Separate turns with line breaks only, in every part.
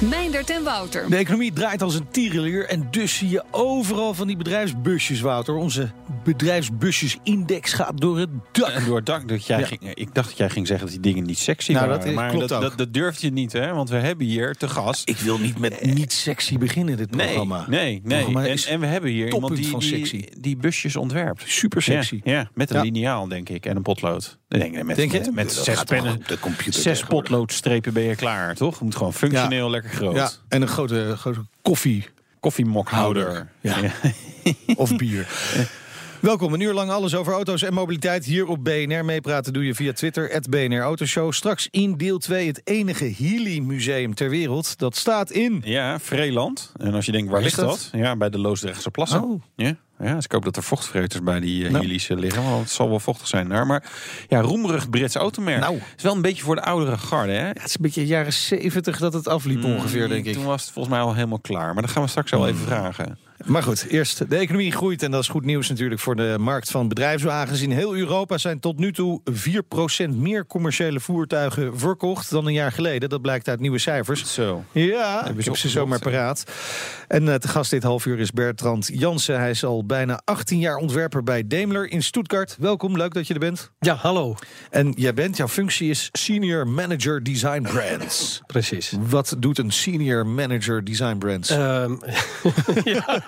Meindert en Wouter.
De economie draait als een tierenlier en dus zie je overal van die bedrijfsbusjes, Wouter. Onze bedrijfsbusjesindex gaat door het dak.
En door het dak. Dat jij
Ja.
ging, ik dacht dat jij ging zeggen dat die dingen niet sexy
Nou,
waren.
dat is-
maar
klopt
dat,
ook.
dat, dat durft je niet, hè? Want we hebben hier te gast.
Ik wil niet met niet sexy beginnen, dit
Nee,
programma.
nee, nee.
programma
En, en we hebben hier iemand die,
van
die,
sexy.
die busjes ontwerpt.
Super sexy.
Ja, ja, met een
Ja.
liniaal, denk ik. En een potlood. Denk, met,
Denk je?
met, zes, pennen,
de computer
zes potloodstrepen ben je klaar, toch? Het moet gewoon functioneel lekker groot.
Ja, en een grote, grote koffie
Koffiemokhouder.
Ja. of bier. Welkom, een uur lang alles over auto's en mobiliteit. Hier op BNR meepraten doe je via Twitter, het BNR Autoshow. Straks in deel 2 het enige Healy-museum ter wereld. Dat staat in...
Ja, Vreeland. En als je denkt, waar, ligt
dat?
dat? Ja, bij de Loosdrechtse plassen.
Oh.
Ja, ja, dus ik hoop dat er vochtvreters bij die uh,
Nou.
Heelys liggen. Want het zal wel vochtig zijn daar. Maar ja, roemerig Brits automerk.
Nou.
is wel een beetje voor de oudere garde, hè?
Ja, het is een beetje jaren 70 dat het afliep ongeveer, denk ik.
Toen was het volgens mij al helemaal klaar. Maar dat gaan we straks wel even vragen.
Maar goed, eerst de economie groeit en dat is goed nieuws natuurlijk voor de markt van bedrijfswagens. In heel Europa zijn tot nu toe 4% meer commerciële voertuigen verkocht dan een jaar geleden. Dat blijkt uit nieuwe cijfers.
Zo.
Ja, ik
ze
heb ze zomaar paraat. En eh, te gast dit half uur is Bertrand Jansen. Hij is al bijna 18 jaar ontwerper bij Daimler in Stuttgart. Welkom, leuk dat je er bent.
Ja, hallo.
En jij bent, jouw functie is Senior Manager Design Brands.
Precies.
Wat doet een Senior Manager Design Brands?
Ehm, ja.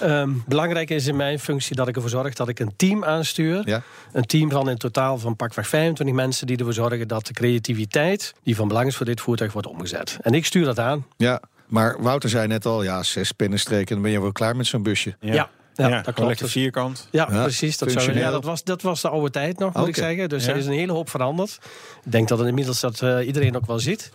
Ehm, belangrijk is in mijn functie dat ik ervoor zorg dat ik een team aanstuur.
Ja.
Een team van in totaal van pakweg 25 mensen die ervoor zorgen dat de creativiteit die van belang is voor dit voertuig wordt omgezet. En ik stuur dat aan.
Ja, maar Wouter zei net al, ja, zes pennenstreken, dan ben je wel klaar met zo'n busje.
Ja,
Ja,
ja,
dat
dat
klopt.
lekker vierkant.
Ja,
Ja,
precies. Dat, zou, ja, dat, was, dat was de oude tijd nog, moet ik zeggen. Dus
Ja.
er is een hele hoop veranderd. Ik denk dat inmiddels dat eh, iedereen ook wel ziet.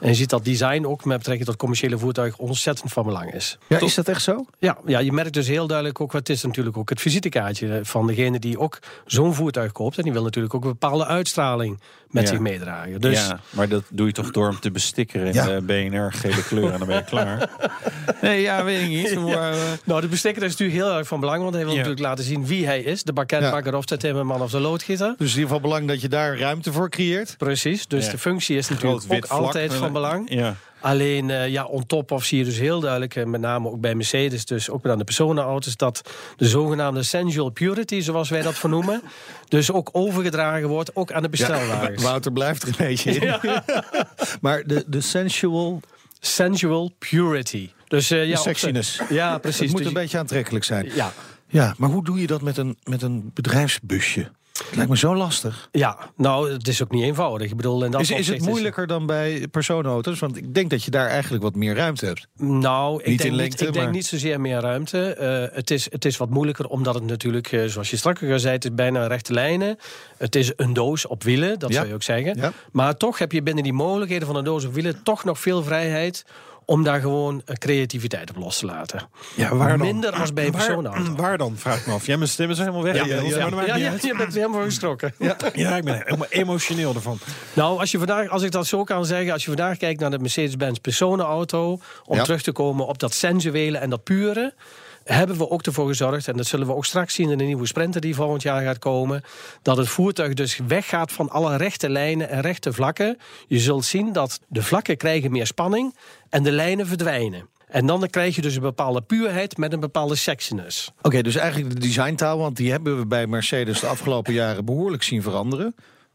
En je ziet dat design ook met betrekking tot commerciële voertuigen ontzettend van belang is.
Ja, is dat echt zo?
Ja, ja, je merkt dus heel duidelijk ook, wat is natuurlijk ook het visitekaartje van degene die ook zo'n voertuig koopt. En die wil natuurlijk ook een bepaalde uitstraling met
Ja.
zich meedragen. Dus
ja, maar dat doe je toch door hem te bestikkeren in
Ja.
de BNR gele kleur en dan ben je klaar. Nee, ja, weet ik niet. Maar, eh,
nou, de bestikker is natuurlijk heel erg van belang, want hij wil
Ja.
natuurlijk laten zien wie hij is. De bakketbakker of de timmerman of de loodgieter.
Dus in ieder geval belang dat je daar ruimte voor creëert.
Precies, dus
Ja.
de functie is natuurlijk ook
vlak
altijd van belang.
Ja.
Alleen, eh, ja, on top of zie je dus heel duidelijk, eh, met name ook bij Mercedes, dus ook aan de personenauto's, dat de zogenaamde sensual purity, zoals wij dat vernoemen, dus ook overgedragen wordt, ook aan de bestelwagens.
Wouter blijft er een beetje in. maar de, de sensual
Sensual purity. Dus eh, ja,
sexiness.
op Ja, precies.
Het moet
Dus
een beetje aantrekkelijk zijn.
Ja,
Ja, maar hoe doe je dat met een, met een bedrijfsbusje? Het lijkt me zo lastig.
ja, nou, het is ook niet eenvoudig. Ik bedoel, in dat
Is, is het moeilijker dan bij personenauto's? Want ik denk dat je daar eigenlijk wat meer ruimte hebt.
Nou, ik
Niet
denk, niet, ik denk niet zozeer meer ruimte. Eh, het, is, het is wat moeilijker omdat het natuurlijk, eh, zoals je straks al zei, het is bijna rechte lijnen. Het is een doos op wielen, dat
Ja.
zou je ook zeggen.
Ja.
Maar toch heb je binnen die mogelijkheden van een doos op wielen toch nog veel vrijheid om daar gewoon eh, creativiteit op los te laten.
Ja, waar dan?
Minder als bij een
Waar-
personenauto.
Waar dan, vraag ik me af. Ja, mijn stem is helemaal weg.
Ja, ja,
je bent helemaal gestrokken.
Ja, ik ben helemaal emotioneel ervan.
Nou, als, je vandaag, als ik dat zo kan zeggen, als je vandaag kijkt naar de Mercedes-Benz personenauto, om terug te komen op dat sensuele en dat pure, hebben we ook ervoor gezorgd, en dat zullen we ook straks zien in de nieuwe Sprinter die volgend jaar gaat komen, dat het voertuig dus weggaat van alle rechte lijnen en rechte vlakken. Je zult zien dat de vlakken krijgen meer spanning en de lijnen verdwijnen. En dan krijg je dus een bepaalde puurheid met een bepaalde sexiness.
Oké, dus eigenlijk de designtaal, want die hebben we bij Mercedes de afgelopen jaren behoorlijk zien veranderen.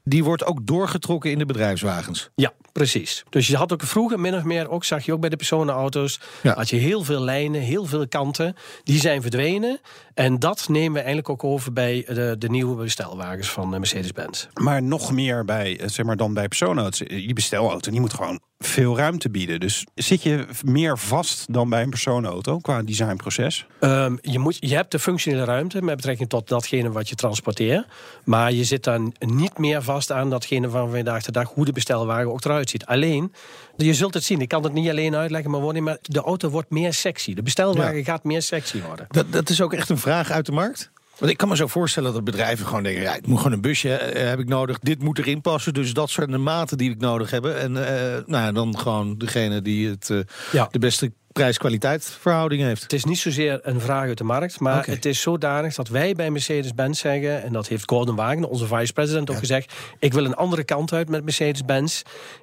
Die wordt ook doorgetrokken in de bedrijfswagens.
Ja, precies. Dus je had ook vroeger min of meer, ook zag je ook bij de personenauto's,
Ja.
had je heel veel lijnen, heel veel kanten, die zijn verdwenen. En dat nemen we eigenlijk ook over bij de, de nieuwe bestelwagens van eh, Mercedes-Benz.
Maar nog meer bij, eh, zeg maar, dan bij personenauto's. Die bestelauto, die moet gewoon veel ruimte bieden. Dus zit je meer vast dan bij een personenauto qua designproces?
Ehm, je, moet, je hebt de functionele ruimte met betrekking tot datgene wat je transporteert. Maar je zit dan niet meer vast aan datgene van vandaag de dag hoe de bestelwagen ook eruit eruit ziet. Alleen, je zult het zien, ik kan het niet alleen uitleggen, maar, worden, maar de auto wordt meer sexy. De bestelwagen
Ja.
gaat meer sexy worden.
Dat, dat is ook echt een vraag uit de markt. Want ik kan me zo voorstellen dat bedrijven gewoon denken: ja, ik moet gewoon een busje eh, heb ik nodig. Dit moet erin passen. Dus dat zijn de maten die ik nodig heb. En eh, nou, ja, dan gewoon degene die het, eh,
Ja.
de beste prijs-kwaliteit verhouding heeft.
Het is niet zozeer een vraag uit de markt, maar het is zodanig dat wij bij Mercedes-Benz zeggen, en dat heeft Gordon Wagen, onze vice-president, ook gezegd: ik wil een andere kant uit met Mercedes-Benz.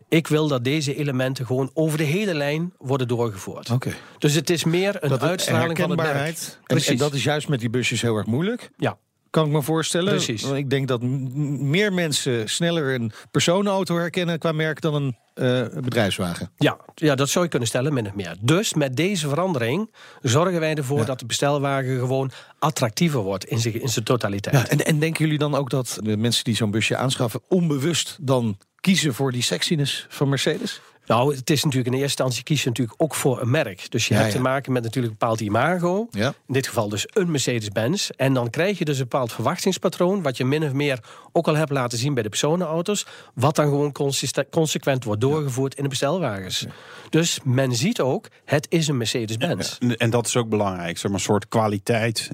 Ik wil dat deze elementen gewoon over de hele lijn worden doorgevoerd.
Oké.
Dus het is meer een
Dat
uitstraling van het merk.
En,
Precies.
en dat is juist met die busjes heel erg moeilijk.
Ja.
Kan ik me voorstellen.
Precies.
Want ik denk dat meer mensen sneller een personenauto herkennen qua merk dan een eh, bedrijfswagen.
Ja, ja, dat zou je kunnen stellen, min of meer. Dus met deze verandering zorgen wij ervoor dat de bestelwagen gewoon attractiever wordt in zijn, in zijn totaliteit.
Ja, en, en denken jullie dan ook dat de mensen die zo'n busje aanschaffen onbewust dan kiezen voor die sexiness van Mercedes?
Nou, het is natuurlijk in eerste instantie kies je natuurlijk ook voor een merk. Dus je
Ja,
hebt
ja.
te maken met natuurlijk een bepaald imago.
Ja.
In dit geval dus een Mercedes-Benz. En dan krijg je dus een bepaald verwachtingspatroon... wat je min of meer ook al hebt laten zien bij de personenauto's... wat dan gewoon consequent wordt doorgevoerd in de bestelwagens. Dus men ziet ook, het is een Mercedes-Benz.
En- En dat is ook belangrijk, zeg maar, een soort kwaliteit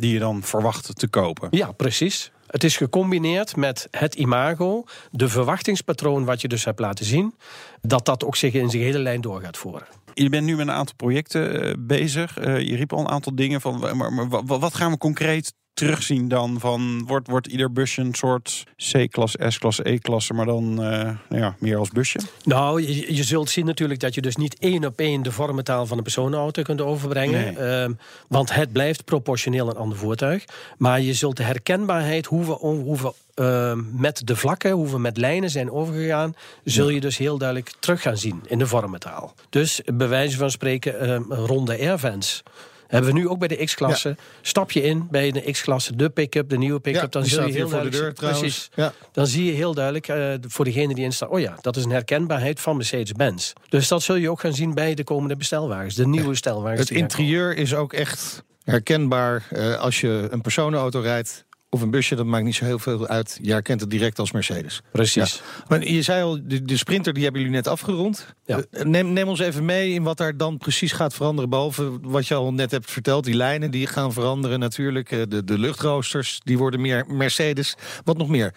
die je dan verwacht te kopen.
Ja, precies. Het is gecombineerd met het imago, de verwachtingspatroon wat je dus hebt laten zien, dat dat ook zich in zijn hele lijn door gaat voeren.
Je bent nu met een aantal projecten eh, bezig. Eh, je riep al een aantal dingen van. Maar, maar wa- wa- wat gaan we concreet terugzien dan? Van, wordt, wordt ieder busje een soort C-klasse, S-klasse, E-klasse, maar dan eh, nou ja, meer als busje?
Nou, je, je zult zien natuurlijk dat je dus niet één op één de vormentaal van een personenauto kunt overbrengen.
Nee.
Ehm, want het blijft proportioneel een ander voertuig. Maar je zult de herkenbaarheid, hoe we, hoe we ehm, met de vlakken, hoe we met lijnen zijn overgegaan, zul je dus heel duidelijk terug gaan zien in de vormentaal. Dus bij wijze van spreken, een ronde airvents. Hebben we nu ook bij de X-klasse. Stap je in bij de X-klasse, de pick-up, de nieuwe pick-up.
Ja,
dan zul je heel
hier voor de
duidelijk
deur.
Precies.
Ja.
Dan zie je heel duidelijk eh, voor degene die in staat. Oh ja, dat is een herkenbaarheid van Mercedes-Benz. Dus dat zul je ook gaan zien bij de komende bestelwagens. De nieuwe bestelwagens.
Het interieur is ook echt herkenbaar eh, als je een personenauto rijdt. Of een busje, dat maakt niet zo heel veel uit. Je herkent het direct als Mercedes.
Precies.
Maar je zei al, de, de sprinter die hebben jullie net afgerond.
Ja.
Eh, Neem, neem ons even mee in wat daar dan precies gaat veranderen. Behalve wat je al net hebt verteld. Die lijnen die gaan veranderen natuurlijk. Eh, De, de luchtroosters die worden meer Mercedes. Wat nog meer?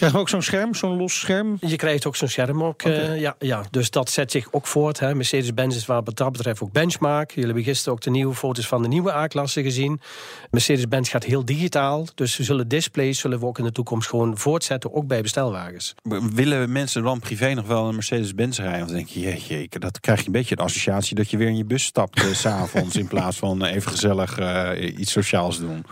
Krijgen we ook zo'n scherm, zo'n los scherm?
Je krijgt ook zo'n scherm ook. eh, ja, ja, dus dat zet zich ook voort. hè. Mercedes-Benz is wat dat betreft ook benchmark. Jullie hebben gisteren ook de nieuwe foto's van de nieuwe A-klasse gezien. Mercedes-Benz gaat heel digitaal. Dus we zullen displays zullen we ook in de toekomst gewoon voortzetten. Ook bij bestelwagens.
Willen mensen dan privé nog wel een Mercedes-Benz rijden? Of denk je, jeetje, dat krijg je een beetje de associatie dat je weer in je bus stapt eh, s s'avonds in plaats van even gezellig eh, iets sociaals doen.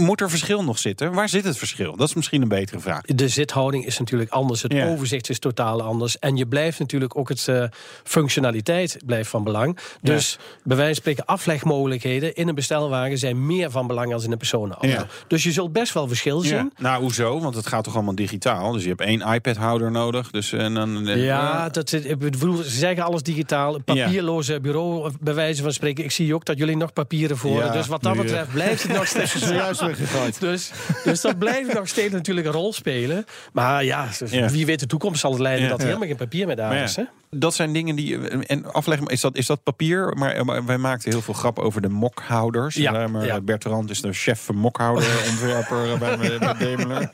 Moet er verschil nog zitten? Waar zit het verschil? Dat is misschien een betere vraag.
De zithouding is natuurlijk anders. Het
Ja.
overzicht is totaal anders. En je blijft natuurlijk ook het eh, functionaliteit blijft van belang. Dus bij wijze van spreken aflegmogelijkheden in een bestelwagen zijn meer van belang als in een personenauto.
Ja.
Dus je zult best wel verschil zien.
Nou, hoezo? Want het gaat toch allemaal digitaal? Dus je hebt één iPad-houder nodig. Dus, en dan, eh,
Ja, dat, ik bedoel, ze zeggen alles digitaal. Papierloze bureau, bij wijze van spreken. Ik zie ook dat jullie nog papieren voor.
Ja,
dus wat dat
eh.
betreft blijft het nog steeds
Zojuist
Dus, dus dat blijft nog steeds natuurlijk een rol spelen. Maar ja, dus wie weet de toekomst zal het leiden dat er helemaal geen papier meer daar is. Hè?
Dat zijn dingen die. En afleggen, is dat, is dat papier? Maar, maar wij maakten heel veel grap over de mokhouders.
Ja,
Eh, maar
ja.
Bertrand is de chef mokhouder, ontwerper bij, bij Daimler.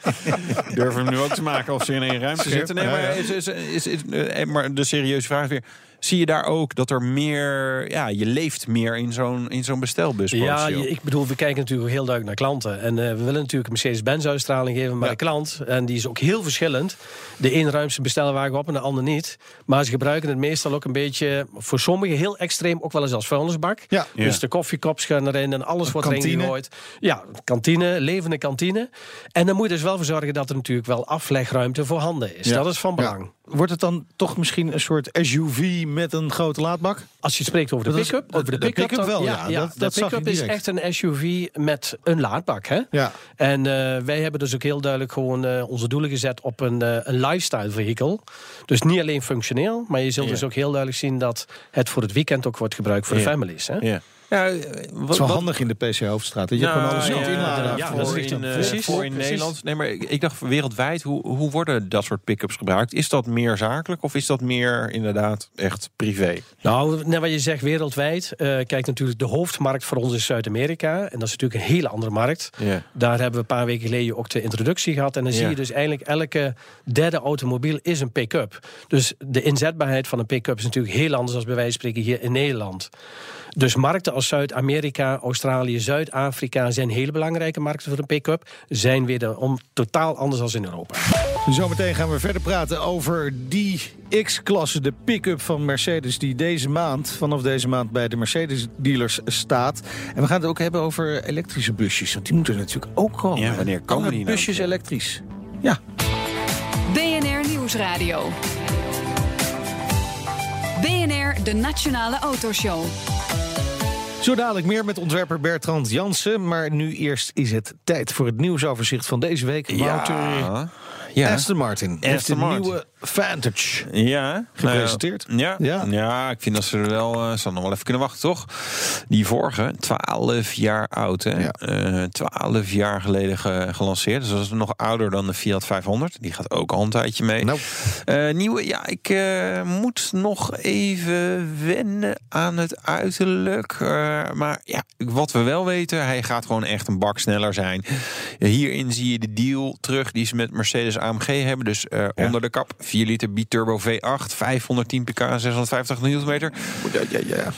Durven we hem nu ook te maken als ze in één ruimte zitten. Nee, maar, is, is, is, is- eh, maar de serieuze vraag is weer. Zie je daar ook dat er meer. Ja, je leeft meer in zo'n in zo'n bestelbus?
Ja, ik bedoel, we kijken natuurlijk ook heel duidelijk naar klanten. En eh, we willen natuurlijk een Mercedes-Benz uitstraling geven, maar
Ja.
de klant, en die is ook heel verschillend. De een ruimt zijn bestelwagen op en de ander niet. Maar ze gebruiken het meestal ook een beetje, voor sommigen heel extreem, ook wel eens als vuilnisbak.
Ja.
Ja.
Dus de koffiekops gaan erin en alles wordt erin gegooid. Ja, kantine, levende kantine. En dan moet je dus wel voor zorgen dat er natuurlijk wel aflegruimte voorhanden is.
Ja.
Dat is van belang.
Wordt het dan toch misschien een soort SUV met een grote laadbak?
Als je spreekt over de pick-up, over de
de
pick-up
wel, ja. Dat-
de
dat zag
pick-up is echt een SUV met een laadbak, hè?
Ja.
En eh, wij hebben dus ook heel duidelijk gewoon eh, onze doelen gezet op een, eh, een lifestyle vehicle. Dus niet alleen functioneel, maar je zult
Ja.
dus ook heel duidelijk zien dat het voor het weekend ook wordt gebruikt voor
Ja.
de families. Hè?
Ja. Ja, eh,
Het
wat,
is wel
wat-
handig in de PC Hoofdstraat. Je
Nou,
kan alles
ja,
inladen.
ja,
voor
dat is
in,
richtig.
eh,
Precies,
voor in
precies.
Nederland. Nee, maar ik, ik dacht wereldwijd, hoe, hoe worden dat soort pick-ups gebruikt? Is dat meer zakelijk of is dat meer inderdaad echt privé?
Nou, net wat je zegt wereldwijd. eh kijk, natuurlijk, de hoofdmarkt voor ons is Zuid-Amerika. En dat is natuurlijk een hele andere markt. Daar hebben we een paar weken geleden ook de introductie gehad. En dan zie je dus eigenlijk elke derde automobiel is een pick-up. Dus de inzetbaarheid van een pick-up is natuurlijk heel anders dan bij wijze van spreken hier in Nederland. Dus markten als Zuid-Amerika, Australië, Zuid-Afrika zijn hele belangrijke markten voor een pick-up. Zijn weer om totaal anders dan in Europa.
Zometeen gaan we verder praten over die X-klasse, de pick-up van Mercedes... die deze maand, vanaf deze maand bij de Mercedes-dealers staat. En we gaan het ook hebben over elektrische busjes. Want die moeten natuurlijk ook komen.
Ja, wanneer komen die nou?
busjes elektrisch. Ja,
BNR Nieuwsradio. De Nationale Autoshow.
zo dadelijk meer met ontwerper Bertrand Jansen. Maar nu eerst is het tijd voor het nieuwsoverzicht van deze week. Wouter,
Ja. ja.
Aston Martin heeft
Aston
een
Martin.
nieuwe Vantage.
Ja,
Gepresenteerd?
Nou ja, ja.
Ja.
ik vind dat ze er wel. eh, ze nog wel even kunnen wachten, toch? Die vorige, 12 jaar oud, hè?
Ja.
Eh, 12 jaar geleden ge- gelanceerd. Dus dat is nog ouder dan de Fiat 500. Die gaat ook al een tijdje mee.
Nou.
Eh, nieuwe, ja, ik moet nog even wennen aan het uiterlijk. Maar ja, wat we wel weten, hij gaat gewoon echt een bak sneller zijn. Hierin zie je de deal terug die ze met Mercedes AMG hebben. Dus onder de kap, 4 liter biturbo V8, 510 pk, 650 Nm.
Ja, ja, ja.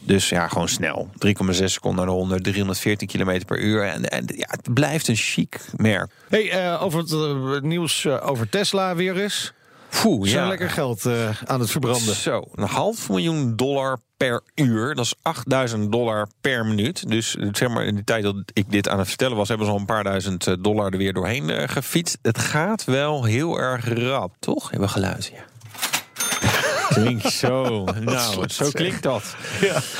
Dus ja, gewoon snel. 3,6 seconden naar de 100, 314 km per uur. En, en ja, het blijft een chic merk.
Hey, eh, over het eh, nieuws eh, over Tesla weer eens.
Poeh,
zijn lekker geld eh, aan het verbranden.
Zo, een half miljoen dollar per uur. Dat is 8000 dollar per minuut. Dus zeg maar, in de tijd dat ik dit aan het vertellen was, hebben ze al een paar duizend eh, dollar er weer doorheen eh, gefietst. Het gaat wel heel erg rap, toch? Hebben we geluid, ja. Klinkt zo. Nou, zo klinkt dat.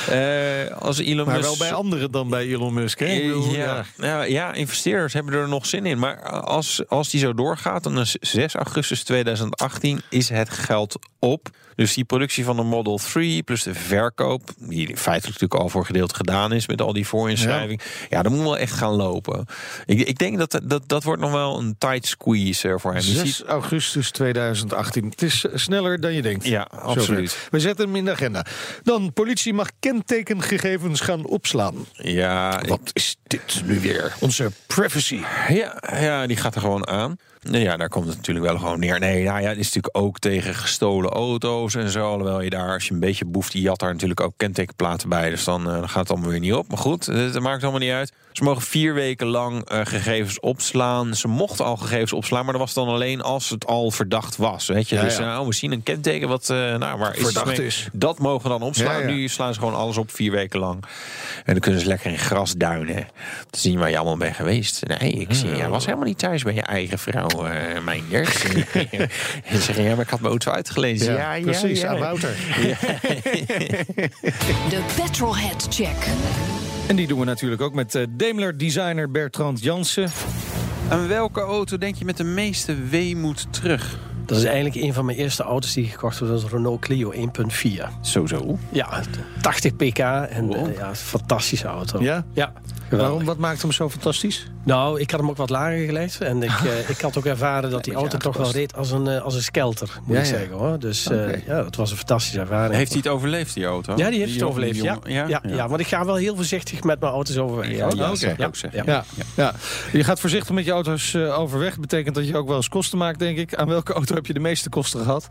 Eh, als Elon
Maar
Musk-
wel bij anderen dan bij Elon Musk. Hè? Bedoel,
ja, ja, ja, investeerders hebben er nog zin in. Maar als, als die zo doorgaat, dan is 6 augustus 2018 is het geld op. Dus die productie van de Model 3 plus de verkoop, die feitelijk natuurlijk al voor gedeelte gedaan is met al die voorinschrijving. Ja, dat moet wel echt gaan lopen. Ik, ik denk dat, dat dat wordt nog wel een tight squeeze voor hem. Je
6
ziet-
augustus 2018. Het is eh, sneller dan je denkt.
Ja,
Zover.
absoluut.
We zetten hem in de agenda. Dan, politie mag kentekengegevens gaan opslaan.
Ja,
Wat is dit nu weer? Onze privacy.
Ja, ja, die gaat er gewoon aan. Nou ja, daar komt het natuurlijk wel gewoon neer. Nee, nou ja, het is natuurlijk ook tegen gestolen auto's en zo. Alhoewel je daar, als je een beetje boeft, die jat daar natuurlijk ook kentekenplaten bij. Dus dan, eh, dan gaat het allemaal weer niet op. Maar goed, dat maakt allemaal niet uit. Ze mogen vier weken lang eh, gegevens opslaan. Ze mochten al gegevens opslaan, maar dat was dan alleen als het al verdacht was. Weet je,
Ja,
dus
ja.
uh, oh, we zien een kenteken wat uh, nou, waar
Verdacht
is, mee?
is.
Dat mogen we dan opslaan.
Ja, ja.
Nu slaan ze gewoon alles op vier weken lang. En dan kunnen ze lekker in gras duinen. Te zien waar je allemaal bent geweest. Nee, ik zie, jij was helemaal niet thuis bij je eigen vrouw, uh, Meindert. en zeggen, ja, maar ik had mijn auto uitgelezen. Ja, ja,
precies.
ja.
Aan Wouter.
De Petrolhead Check.
En die doen we natuurlijk ook met eh, Daimler-designer Bertrand Jansen.
Aan welke auto denk je met de meeste weemoed terug?
Dat is eigenlijk een van mijn eerste auto's die ik gekocht heb. Dat was een Renault Clio 1.4.
Zo, zo.
Ja, 80 pk en
Wow.
eh, ja, een fantastische auto.
Ja?
Ja, geweldig.
Waarom? Wat maakt hem zo fantastisch?
Nou, ik had hem ook wat lager gelegd. En ik, eh, ik had ook ervaren dat die auto toch wel reed als een, eh, als een skelter, moet
Ja,
ik zeggen hoor. Dus eh,
Oké.
ja, het was een fantastische ervaring.
Heeft hij het overleefd, die auto?
Ja, die heeft het overleefd. Ja. Ja, ja, want ik ga wel heel voorzichtig met mijn auto's overweg.
Ja, ja, ik
Ja,
ook zeggen.
ja.
Ja. Ja. Je gaat voorzichtig met je auto's overweg. Betekent dat je ook wel eens kosten maakt, denk ik. Aan welke auto heb je de meeste kosten gehad?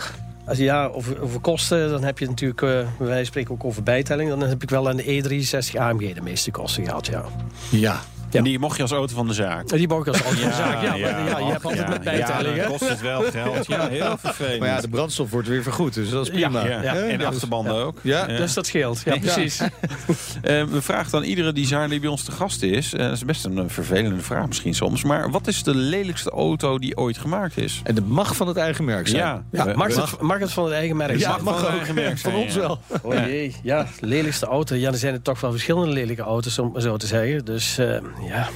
Als ja, over, over kosten, dan heb je natuurlijk, eh, wij spreken ook over bijtelling. Dan heb ik wel aan de E63 AMG de meeste kosten gehad, ja.
Ja.
Ja.
En die mocht je als auto van de zaak.
En die bouw ik als auto van de zaak. Ja, ja, je hebt altijd
ja.
met bijtelling,
Ja, kost het wel geld. Ja, heel vervelend.
Maar ja, de brandstof wordt weer vergoed, dus dat is prima.
Ja,
Ja.
en
Ja.
achterbanden ook.
Ja.
Dus dat scheelt, ja, precies.
Eh, we vragen dan iedere designer die bij ons te gast is. eh, dat is best een eh, vervelende vraag misschien soms. Maar wat is de lelijkste auto die ooit gemaakt is?
En het mag van het eigen merk zijn.
Ja.
Ja, mag, het, mag het van het eigen merk
Ja,
zijn?
mag
van eigen merk
Van ons wel.
Oh jee, ja, lelijkste auto. Ja, er zijn er toch wel verschillende lelijke auto's, om zo te zeggen. Dus eh, ja,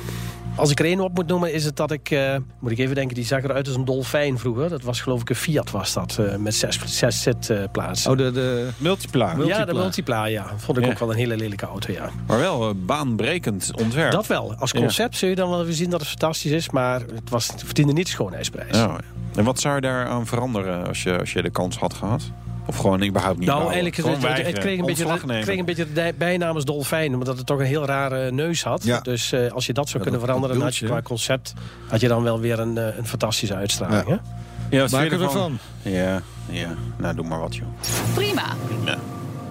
Als ik er één op moet noemen, is het dat ik... eh, moet ik even denken, die zag eruit als een dolfijn vroeger. Dat was geloof ik een Fiat was dat, eh, met zes, zes zitplaatsen.
Oh, de, de...
Multipla.
ja, de
Multipla.
Ja. Vond ik
Ja.
ook wel een hele lelijke auto, ja.
Maar wel eh, baanbrekend ontwerp.
Dat wel. Als concept zul je dan wel weer zien dat het fantastisch is. Maar het, was, het verdiende niet de schoonheidsprijs.
Ja, ja. En wat zou je daaraan veranderen als je, als je de kans had gehad? Of gewoon überhaupt niet
Nou,
bouwen?
eigenlijk, het,
Gewoon
het, kreeg een beetje,
Ontslag
kreeg een beetje de bijnaam als dolfijn. Omdat het toch een heel rare neus had.
Ja.
Dus eh, als je dat zou
Ja,
kunnen
dat-
veranderen,
dat
dan had je qua concept... had je dan wel weer een, eh, een fantastische uitstraling.
Ja.
Hè?
Ja,
Maak
je
ervan.
Ja, ja. Nou, doe maar wat, joh.
Prima.
Ja,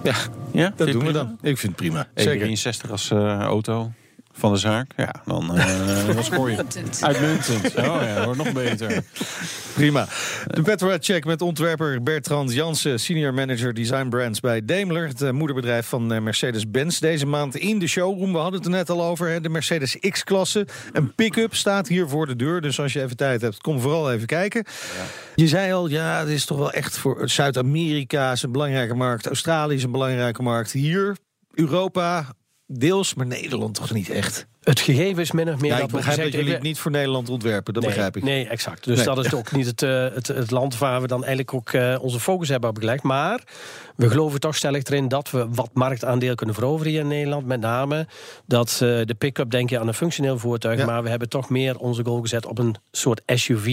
Ja,
ja
dat doen we dan. Ik vind het prima. Zeker.
E63 als eh, auto van de zaak. Ja, dan eh dan scoor je.
Uitmuntend.
Oh ja, wordt nog beter.
Prima. De Petrolhead Check met ontwerper Bertrand Jansen, senior manager design brands bij Daimler, het eh, moederbedrijf van eh, Mercedes-Benz. Deze maand in de showroom. We hadden het er net al over. Hè, de Mercedes X-klasse. Een pick-up staat hier voor de deur. Dus als je even tijd hebt, kom vooral even kijken. Je zei al, ja, het is toch wel echt voor Zuid-Amerika is een belangrijke markt. Australië is een belangrijke markt. Hier, Europa, deels, maar Nederland toch niet echt.
Het gegeven is min of meer
Ja,
dat
ik
we
begrijp dat jullie het niet voor Nederland ontwerpen. Dat
nee,
begrijp ik.
Nee, exact. Dus
Nee.
dat is ook niet het, eh, het, het land waar we dan eigenlijk ook eh, onze focus hebben opgelegd. Maar we geloven toch stellig erin dat we wat marktaandeel kunnen veroveren hier in Nederland. Met name dat eh, de pick-up denk je aan een functioneel voertuig.
Ja.
Maar we hebben toch meer onze goal gezet op een soort SUV.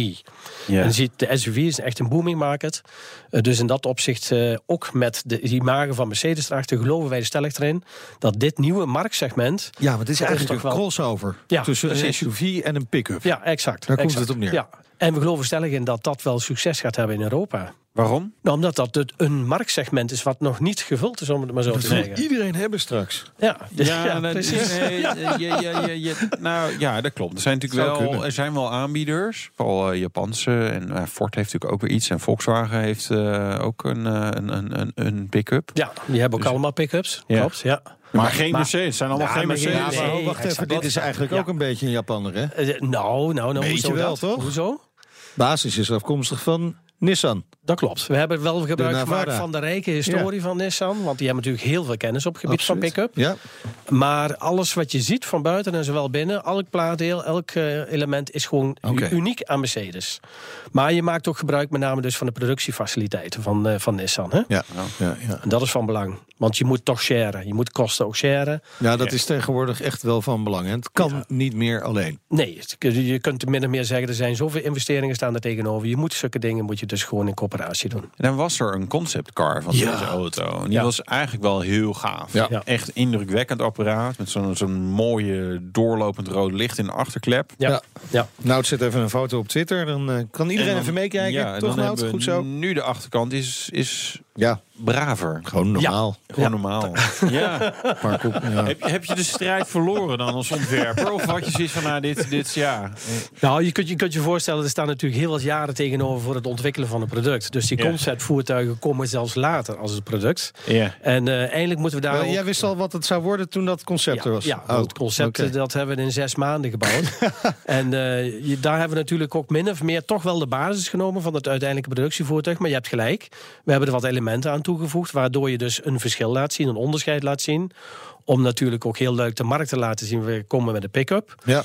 Ja.
En je ziet, de SUV is echt een booming market. Dus in dat opzicht, eh, ook met de imago van Mercedes erachter, geloven wij er stellig erin dat dit nieuwe marktsegment.
Ja, want het is eigenlijk een
toch wel-
crossover
Ja,
tussen een. SUV en een pick-up.
Ja, exact.
Daar komt het op neer.
Ja. En we geloven stellig in dat dat wel succes gaat hebben in Europa.
Waarom?
Nou, omdat dat het een marktsegment is wat nog niet gevuld is, om het maar zo te
Dat
zeggen.
iedereen hebben straks.
Ja,
Ja,
ja,
dat-
precies.
nee, je- je- je- je- je- nou ja, dat klopt. Er zijn natuurlijk
Zou
wel,
kunnen.
er zijn wel aanbieders, vooral eh, Japanse en eh, Ford heeft natuurlijk ook weer iets en Volkswagen heeft eh, ook een, een, een, een, een pick-up.
Ja, die hebben ook
Dus-
allemaal pick-ups.
Ja.
Klopt, ja.
Maar geen
maar-
Mercedes, het zijn allemaal geen Mercedes.
Ja, maar
Nee,
oh, wacht even.
exact.
Dit is eigenlijk
Ja.
ook een beetje een Japanner, hè?
Eh, nou, nou, nou,
Beetje
hoezo
wel,
dat?
toch?
Hoezo?
Basis is afkomstig van Nissan.
Dat klopt. We hebben wel gebruik gemaakt van de rijke historie van Nissan. Want die hebben natuurlijk heel veel kennis op het gebied van pick-up.
Ja.
Maar alles wat je ziet van buiten en zowel binnen, elk plaatdeel, elk eh, element is gewoon uniek aan Mercedes. Maar je maakt ook gebruik met name dus van de productiefaciliteiten van, eh, van Nissan. Hè?
Ja. Ja, ja.
En dat is van belang. Want je moet toch sharen. Je moet kosten ook sharen.
ja, dat is tegenwoordig echt wel van belang. hè. Het kan niet meer alleen.
Nee, je kunt min of meer zeggen, er zijn zoveel investeringen staan er tegenover. Je moet zulke dingen moet je dus gewoon in doen.
En dan was er een conceptcar van
Ja.
deze auto. En die
Ja.
was eigenlijk wel heel gaaf.
Ja.
Ja.
Echt indrukwekkend apparaat. Met zo'n zo'n mooie doorlopend rood licht in de achterklep.
Ja,
Ja. Nou, zet even een foto op Twitter. Dan eh, kan iedereen
dan-
even meekijken. Toch,
dan
Nout?
hebben we
Goed zo.
Nu de achterkant is, is
Ja,
braver.
gewoon normaal.
Gewoon normaal. Ja.
Maar goed, ja.
Heb, je- heb je de strijd verloren dan als ontwerper? Of had je zoiets van, nou, dit, dit ja.
Nou, je kunt, je kunt je voorstellen, er staan natuurlijk heel wat jaren tegenover voor het ontwikkelen van een product. Dus die
Ja.
conceptvoertuigen komen zelfs later als het product.
Ja.
En eh, eindelijk moeten we daar.
Maar
ook-
Jij wist al wat het zou worden toen dat concept
ja,
er was?
Ja,
Oh,
het concept dat hebben we in zes maanden gebouwd. en eh, je, daar hebben we natuurlijk ook min of meer toch wel de basis genomen van het uiteindelijke productievoertuig. Maar je hebt gelijk. We hebben er wat elementen aan toegevoegd, waardoor je dus een verschil laat zien, een onderscheid laat zien. Om natuurlijk ook heel leuk de markt te laten zien. We komen met een pick-up.
Ja.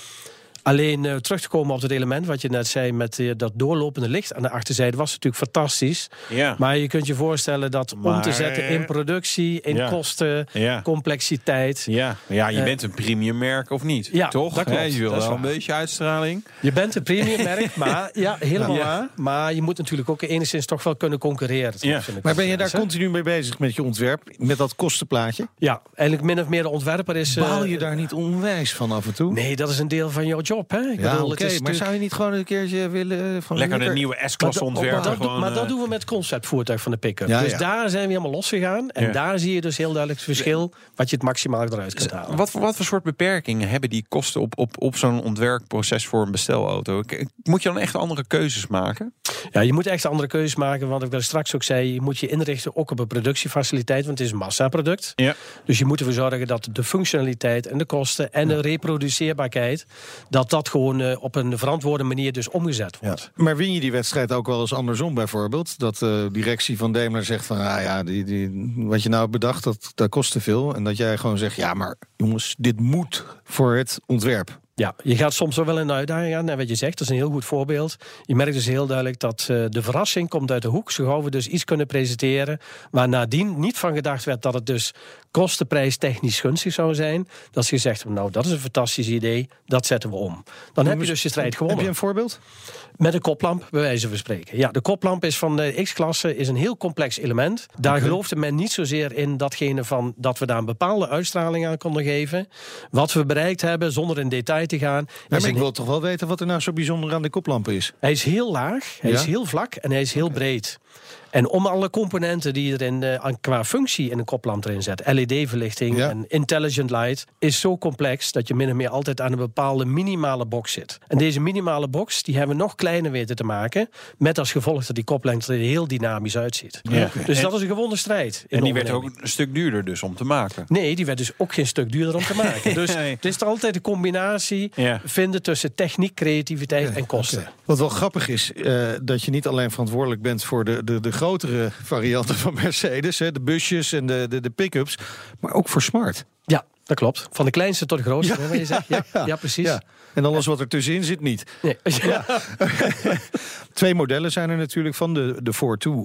Alleen eh, terug te komen op het element wat je net zei met eh, dat doorlopende licht aan de achterzijde was natuurlijk fantastisch.
Ja.
Maar je kunt je voorstellen dat om te zetten in productie, in
Ja.
kosten,
Ja.
complexiteit.
Ja, maar ja, je
Eh,
bent een premium merk of niet?
Ja,
toch?
dat klopt.
Je wil
Dat is
wel een beetje uitstraling.
Je bent een premium merk, maar ja, helemaal
Ja.
waar. Maar je moet natuurlijk ook enigszins toch wel kunnen concurreren.
Maar ben je daar continu mee bezig met je ontwerp? Met dat kostenplaatje?
Ja, eigenlijk min of meer de ontwerper is. eh,
Baal je daar niet onwijs van af en toe?
Nee, dat is een deel van jouw job. Hè? Ik
Ja,
bedoel,
Maar
natuurlijk-
zou je niet gewoon een keertje willen... eh, Van
Lekker de nieuwe S-klasse ontwerpen.
maar, maar dat
eh,
doen we met conceptvoertuig van de pick-up.
Ja,
dus
ja.
daar zijn we helemaal losgegaan. En
Ja.
daar zie je dus heel duidelijk het verschil... wat je het maximaal eruit kunt halen.
Wat, voor- wat voor soort beperkingen hebben die kosten op, op, op zo'n ontwerpproces voor een bestelauto? Moet je dan echt andere keuzes maken?
Ja, je moet echt andere keuzes maken. Want ik daar straks ook zei, je moet je inrichten ook op een productiefaciliteit. Want het is een massaproduct.
Ja.
Dus je moet ervoor zorgen dat de functionaliteit en de kosten en de reproduceerbaarheid, dat dat gewoon eh, op een verantwoorde manier dus omgezet
Ja.
wordt.
Maar win je die wedstrijd ook wel eens andersom bijvoorbeeld? Dat de directie van Daimler zegt van... Ah ja, die, die, wat je nou hebt bedacht, dat, dat kost te veel. En dat jij gewoon zegt, ja maar jongens, dit moet voor het ontwerp.
Ja, je gaat soms wel in de uitdaging aan. En wat je zegt, dat is een heel goed voorbeeld. Je merkt dus heel duidelijk dat eh, de verrassing komt uit de hoek. Zo gauw we dus iets kunnen presenteren... waar nadien niet van gedacht werd dat het dus kostenprijs technisch gunstig zou zijn. Dat ze gezegd hebben, nou, dat is een fantastisch idee. Dat zetten we om. Dan heb je dus je strijd gewonnen.
Heb je een voorbeeld?
Met een koplamp, bij wijze van spreken. Ja, de koplamp is van de X-klasse is een heel complex element. Daar geloofde men niet zozeer in datgene van dat we daar een bepaalde uitstraling aan konden geven. Wat we bereikt hebben, zonder in detail te gaan.
Maar ik wil toch wel weten wat er nou zo bijzonder aan de koplampen is.
hij is heel laag, hij
Ja?
is heel vlak en hij is heel breed. En om alle componenten die er in, eh, aan- qua functie in een koplamp erin zet, LED-verlichting
Ja.
en intelligent light, is zo complex dat je min of meer altijd aan een bepaalde minimale box zit. En deze minimale box die hebben we nog kleiner weten te maken, met als gevolg dat die koplengte er heel dynamisch uitziet.
Ja.
Dus
En-
dat is een gewonnen strijd.
En die werd ook een stuk duurder dus om te maken.
Nee, die werd dus ook geen stuk duurder om te maken. Dus
Nee.
het is altijd een combinatie
Ja.
vinden tussen techniek, creativiteit en kosten.
Wat wel grappig is, eh, dat je niet alleen verantwoordelijk bent voor de, de, de grotere varianten van Mercedes, hè, de busjes en de, de, de pick-ups, maar ook voor smart.
Ja, dat klopt. Van de kleinste tot de grootste, wat je zegt. Ja, ja, precies.
Ja. En alles wat er tussenin zit niet.
Nee. Ja.
Twee modellen zijn er natuurlijk van, de, de 4.2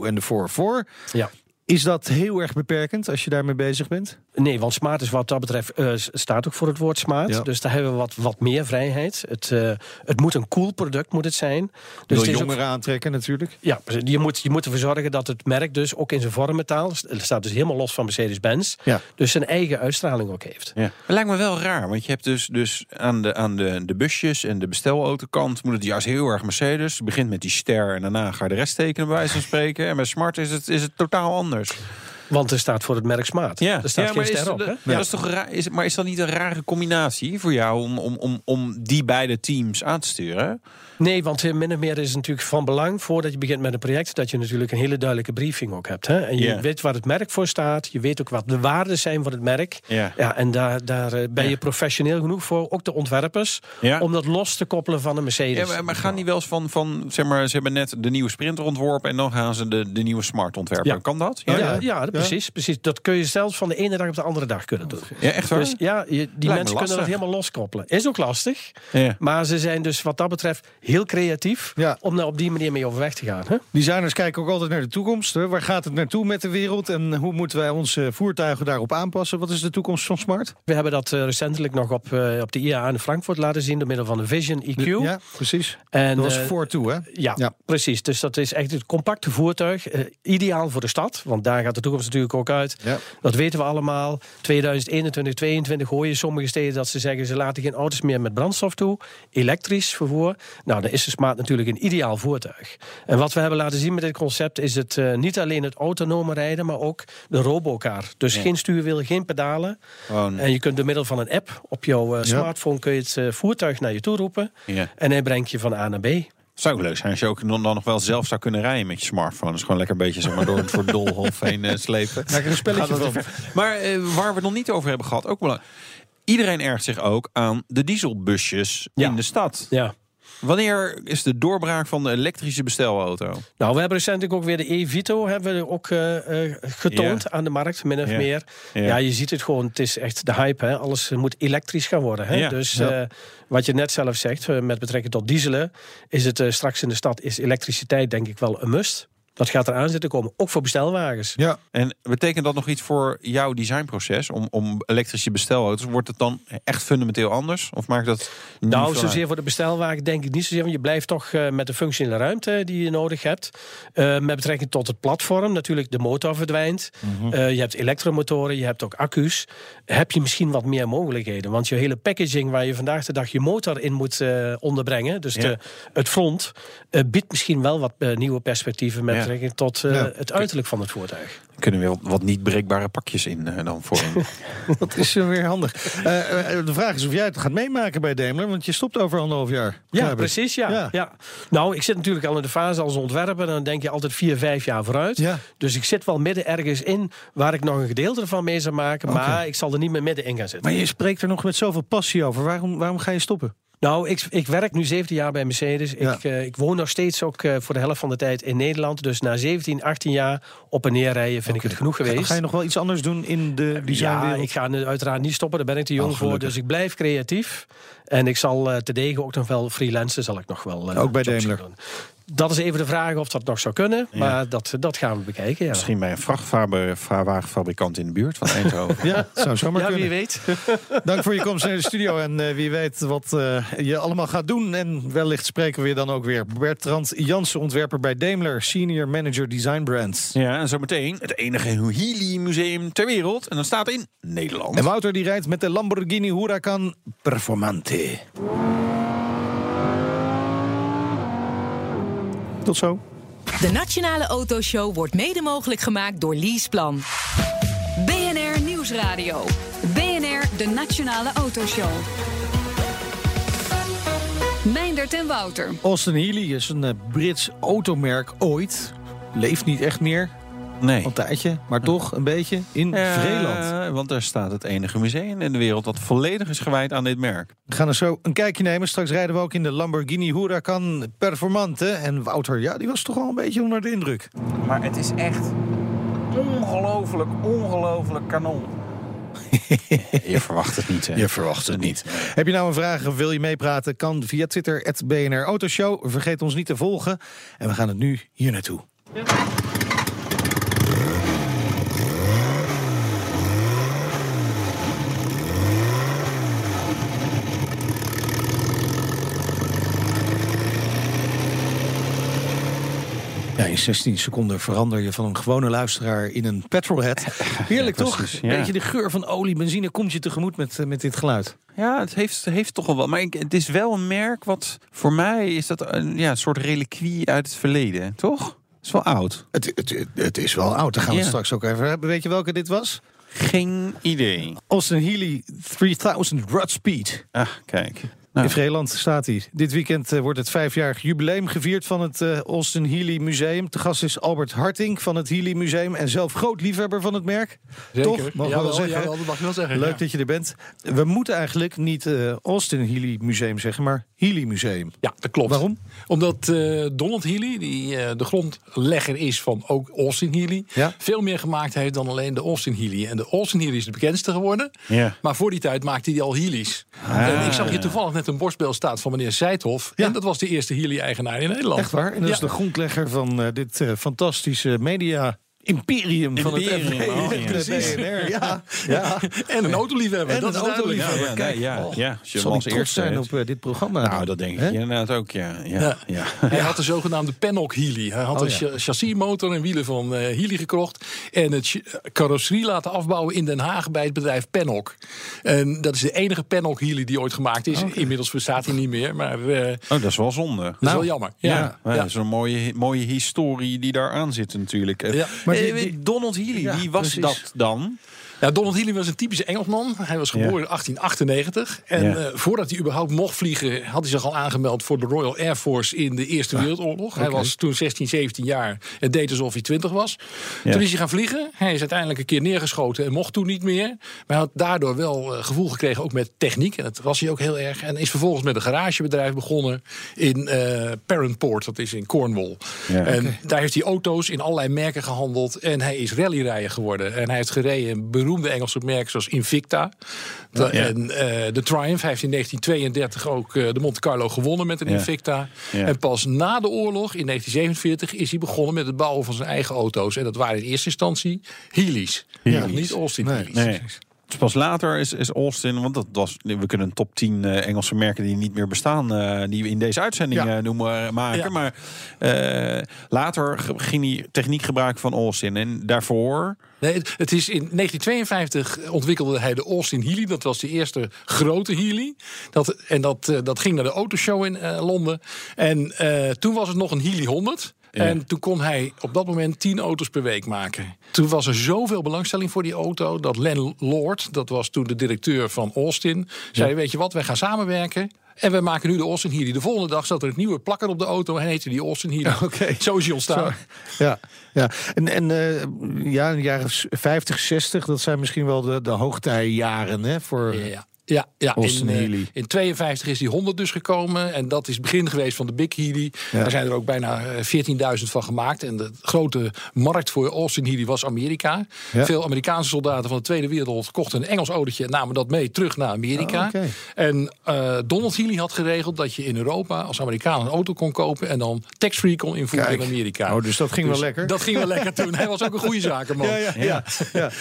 en de 4.4.
Ja.
Is dat heel erg beperkend als je daarmee bezig bent?
Nee, want smart is wat dat betreft, eh, staat ook voor het woord smart.
Ja.
Dus daar hebben we wat, wat meer vrijheid. Het, eh, het moet een cool product moet het zijn. Dus
Wil
het is ook-
jongeren aantrekken natuurlijk.
ja, je moet, je moet ervoor zorgen dat het merk dus ook in zijn vormentaal... het staat dus helemaal los van Mercedes-Benz...
Ja.
dus zijn eigen uitstraling ook heeft.
Ja. Het lijkt me wel raar, want je hebt dus, dus aan, de, aan de, de busjes en de bestaulautokant moet het juist heel erg Mercedes. Het begint met die ster en daarna ga je de rest tekenen, bij wijze van spreken. En bij Smart is het, is het totaal anders.
Want er staat voor het merk smart.
Ja,
er staat
ja,
geen
maar, is,
op,
dat-
hè?
ja, dat is toch raar, is, maar is dat niet een rare combinatie voor jou om, om, om, om die beide teams aan te sturen?
Nee, want eh, min of meer is het natuurlijk van belang voordat je begint met een project dat je natuurlijk een hele duidelijke briefing ook hebt. Hè? En je weet waar het merk voor staat, je weet ook wat de waarden zijn van het merk.
Ja.
Ja, en daar, daar eh, ben je professioneel genoeg voor, ook de ontwerpers, om dat los te koppelen van een Mercedes.
Ja, maar, gaan die wel eens van, van, zeg maar, ze hebben net de nieuwe Sprinter ontworpen en dan gaan ze de, de nieuwe Smart ontwerpen.
Ja.
Kan dat?
Ja,
Ja,
ja, ja, dat- precies, precies. Dat kun je zelfs van de ene dag op de andere dag kunnen doen.
Ja, echt waar?
Dus ja, je- die
me
mensen kunnen dat helemaal loskoppelen. Is ook lastig,
Ja.
maar ze zijn dus wat dat betreft heel creatief
Ja.
om daar op die manier mee overweg te gaan. Hè?
Designers kijken ook altijd naar de toekomst. Hè. Waar gaat het naartoe met de wereld en hoe moeten wij onze voertuigen daarop aanpassen? Wat is de toekomst van smart?
We hebben dat eh, recentelijk nog op, eh, op de IAA in Frankfurt laten zien door middel van de Vision EQ.
Ja, precies.
En,
Dat was
eh,
voor toe, hè?
ja,
Ja.
precies. Dus dat is echt het compacte voertuig. ideaal voor de stad, want daar gaat de toekomst natuurlijk ook uit.
Ja.
Dat weten we allemaal. 2021, 2022 hoor je sommige steden dat ze zeggen... ze laten geen auto's meer met brandstof toe. Elektrisch vervoer. Nou, dan is de Smart natuurlijk een ideaal voertuig. En wat we hebben laten zien met dit concept... is het eh, niet alleen het autonome rijden, maar ook de robocar. Dus geen stuurwiel, geen pedalen. En je kunt door middel van een app op jouw eh, smartphone... kun je het eh, voertuig naar je toe roepen. En hij brengt je van A naar B.
zou ook leuk zijn als je ook dan, nog wel zelf zou kunnen rijden met je smartphone. Dus gewoon lekker een beetje zeg maar, door het voor doolhof heen slepen.
Maak er een spelletje van.
Maar waar we het nog niet over hebben gehad, ook belangrijk. Iedereen ergt zich ook aan de dieselbusjes
Ja.
in de stad.
Ja.
Wanneer is de doorbraak van de elektrische bestelauto?
Nou, we hebben recentelijk ook weer de e-Vito hebben we ook eh, eh, getoond
Ja.
aan de markt, min of
Ja.
meer.
Ja.
Ja. je ziet het gewoon, het is echt de hype. Hè? Alles moet elektrisch gaan worden. Hè? Dus eh, wat je net zelf zegt, met betrekking tot dieselen... is het straks in de stad is elektriciteit denk ik wel een must. Dat gaat eraan zitten komen, ook voor bestelwagens.
Ja,
En betekent dat nog iets voor jouw designproces om, om elektrische bestelauto's? Wordt het dan echt fundamenteel anders? Of maakt dat
Nou, zozeer
uit?
voor de bestelwagen denk ik niet zozeer. Want je blijft toch eh, met de functionele ruimte die je nodig hebt. Eh, met betrekking tot het platform, natuurlijk de motor verdwijnt.
Mhm.
Eh, je hebt elektromotoren, je hebt ook accu's. Heb je misschien wat meer mogelijkheden. Want je hele packaging waar je vandaag de dag je motor in moet onderbrengen. Dus
Ja.
de, het front biedt misschien wel wat nieuwe perspectieven. Met
Ja.
Betrekking tot eh,
Ja.
het uiterlijk van het voertuig.
Kunnen we wat, wat niet breekbare pakjes in eh, dan voor hem?
dat is eh, weer handig. De vraag is of jij het gaat meemaken bij Daimler, want je stopt over anderhalf jaar.
Ja, precies. Ja.
Ja.
Ja. Nou, ik zit natuurlijk al in de fase als ontwerper. En dan denk je altijd vier, vijf jaar vooruit.
Ja.
Dus ik zit wel midden ergens in waar ik nog een gedeelte ervan mee zou maken. Maar ik zal er niet meer midden in gaan zitten.
Maar je spreekt er nog met zoveel passie over. Waarom, waarom ga je stoppen?
Nou, ik, ik werk nu 17 jaar bij Mercedes.
Ja.
Ik, eh, ik woon nog steeds ook eh, voor de helft van de tijd in Nederland. Dus na 17, 18 jaar op en neer rijden vind ik het genoeg geweest.
Ga je nog wel iets anders doen in de
ja,
designwereld?
ik ga uiteraard niet stoppen. Daar ben ik te jong
Oh,
voor. Dus ik blijf creatief. En ik zal eh te degen ook nog wel freelancen. Zal ik nog wel.
Ook bij Daimler?
doen. Dat is even de vraag of dat nog zou kunnen. Maar dat, dat gaan we bekijken. Ja,
Misschien bij een vrachtwagenfabrikant in de buurt van Eindhoven.
Ja, zou zomaar
ja
kunnen.
wie weet.
Dank voor je komst naar de studio. En eh, wie weet wat eh, je allemaal gaat doen. En wellicht spreken we je dan ook weer. Bertrand Jansen, ontwerper bij Daimler. Senior Manager Design Brands.
Ja, en zometeen het enige Healy-museum ter wereld. En dan staat in Nederland.
En Wouter die rijdt met de Lamborghini Huracan Performante. Tot zo.
De Nationale Autoshow wordt mede mogelijk gemaakt door Leaseplan.
BNR Nieuwsradio. BNR, de Nationale Autoshow. Meindert en Wouter.
Austin Healey is een eh, Brits automerk ooit. Leeft niet echt meer,
Nee.
al een tijdje. Maar toch een beetje in
Eh,
Vreeland.
want daar staat het enige museum in de wereld dat volledig is gewijd aan dit merk.
We gaan er zo een kijkje nemen. Straks rijden we ook in de Lamborghini Huracan Performante. En Wouter, ja, die was toch al een beetje onder de indruk.
Maar het is echt ongelooflijk, ongelooflijk kanon. Je verwacht het niet, hè?
Je verwacht het niet. Heb je nou een vraag of wil je meepraten? Kan via Twitter, BNR Autoshow. Vergeet ons niet te volgen. En we gaan het nu hier naartoe. Ja, in 16 seconden verander je van een gewone luisteraar in een petrolhead. Heerlijk
Ja,
toch? Een
ja.
beetje de geur van olie, benzine komt je tegemoet met, eh, met dit geluid.
Ja, het heeft, heeft toch al wel. Maar ik, het is wel een merk wat voor mij is dat een, ja, een soort reliquie uit het verleden, toch? Het is wel oud.
Het, het, het is wel oud, daar gaan we
Ja.
straks ook even hebben. Weet je welke dit was?
Geen idee.
Austin Healey 3000 Rod Speed.
Ah, kijk.
In Vreeland staat hij. Dit weekend eh, wordt het vijfjarig jubileum gevierd van het eh, Austin Healey Museum. Te gast is Albert Harting van het Healey Museum en zelf groot liefhebber van het merk. Toch? Mogen we wel zeggen.
jawel, dat mag je wel zeggen.
Leuk
ja.
dat je er bent. We moeten eigenlijk niet eh, Austin Healey Museum zeggen, maar Healey Museum.
Ja, dat klopt.
Waarom?
Omdat Donald Healy, die de grondlegger is van ook Austin Healy,
Ja.
veel meer gemaakt heeft dan alleen de Austin Healy. En de Austin Healy is de bekendste geworden.
Ja.
Maar voor die tijd maakte hij al Healy's. En ik zag hier toevallig net een borstbeeld staan van meneer Seidhoff.
Ja.
En dat was de eerste Healy-eigenaar in Nederland.
Echt waar? En dat is de grondlegger van eh, dit eh, fantastische media imperium van het
Imperium,
FB,
oh, ja.
BNR. Ja, ja.
En een autoliefhebber.
En
dat
een
is duidelijk.
autoliefhebber.
ja,
Kijk,
ja,
oh,
ja. Als
Zal
eerste
zijn op eh, dit programma?
Nou, dat denk ik inderdaad ook, ja. ja,
Ja.
ja.
Hij had de zogenaamde Pennock Healy. Hij had
Oh,
een chassismotor en wielen van eh Healy gekocht. En het ch- carrosserie laten afbouwen in Den Haag bij het bedrijf Pennock. En dat is de enige Pennock Healy die ooit gemaakt is. Inmiddels bestaat hij niet meer, maar eh, dat
Oh, dat is wel zonde.
is wel jammer. Ja,
Ja, dat is een mooie, mooie historie die daar aan zit natuurlijk. Eh,
Ja.
Maar
eh,
die- die-
Donald Healy,
Ja,
wie was
precies.
dat dan?
Ja, Donald Healy was een typische Engelsman. Hij was geboren in 1898. En eh, voordat hij überhaupt mocht vliegen... had hij zich al aangemeld voor de Royal Air Force... in de Eerste Wereldoorlog. Hij was toen 16, 17 jaar en deed alsof hij 20 was. Toen is hij gaan vliegen. Hij is uiteindelijk een keer neergeschoten en mocht toen niet meer. Maar hij had daardoor wel eh, gevoel gekregen, ook met techniek. En dat was hij ook heel erg. En is vervolgens met een garagebedrijf begonnen... in eh Parentport, dat is in Cornwall.
Ja.
En daar heeft hij auto's in allerlei merken gehandeld. En hij is rallyrijder geworden. En hij heeft gereden in beroemde Engelse merken zoals Invicta. De-
Ja.
En eh, de Triumph. Heeft in 1932 ook eh, de Monte Carlo gewonnen met een
Ja.
Invicta.
Ja.
En pas na de oorlog, in 1947, is hij begonnen met het bouwen van zijn eigen auto's. En dat waren in eerste instantie. Nog niet Austin
Nee.
Dus pas later is, is Austin, want dat was, we kunnen een top 10 eh, Engelse merken die niet meer bestaan, eh, die we in deze uitzending
Ja.
eh, noemen, maken.
Ja.
Maar eh, later ging hij techniek gebruiken van Austin. En daarvoor,
Nee, het, het is in 1952 ontwikkelde hij de Austin Healy. Dat was de eerste grote Healy. Dat, en dat, eh, dat ging naar de autoshow in eh, Londen. En eh, toen was het nog een Healy 100.
Ja.
En toen kon hij op dat moment 10 auto's per week maken. Toen was er zoveel belangstelling voor die auto dat Len Lord, dat was toen de directeur van Austin, zei: Weet je wat, wij gaan samenwerken. En we maken nu de Austin Healy. De volgende dag zat er een nieuwe plakker op de auto en heette die Austin Healy.
Oké.
Zo is hij ontstaan.
Ja, ja. en, en eh, ja, de jaren 50, 60, dat zijn misschien wel de, de hoogtijjaren hè, voor
Ja. Ja, ja
Austin
in, eh,
Healey.
in 52 is die 100 dus gekomen. En dat is het begin geweest van de Big Healy. Daar zijn er ook bijna eh, 14.000 van gemaakt. En de grote markt voor Austin Healy was Amerika.
Ja.
Veel Amerikaanse soldaten van de Tweede Wereldoorlog kochten een Engels autootje... en namen dat mee terug naar Amerika.
Oh.
En eh, Donald Healy had geregeld dat je in Europa als Amerikaan een auto kon kopen... en dan tax-free kon invoeren
Kijk.
in Amerika.
Oh, dus dat ging wel lekker.
Dat ging wel lekker toen. Hij was ook een goede zakenman.
Ja, ja, ja. ja.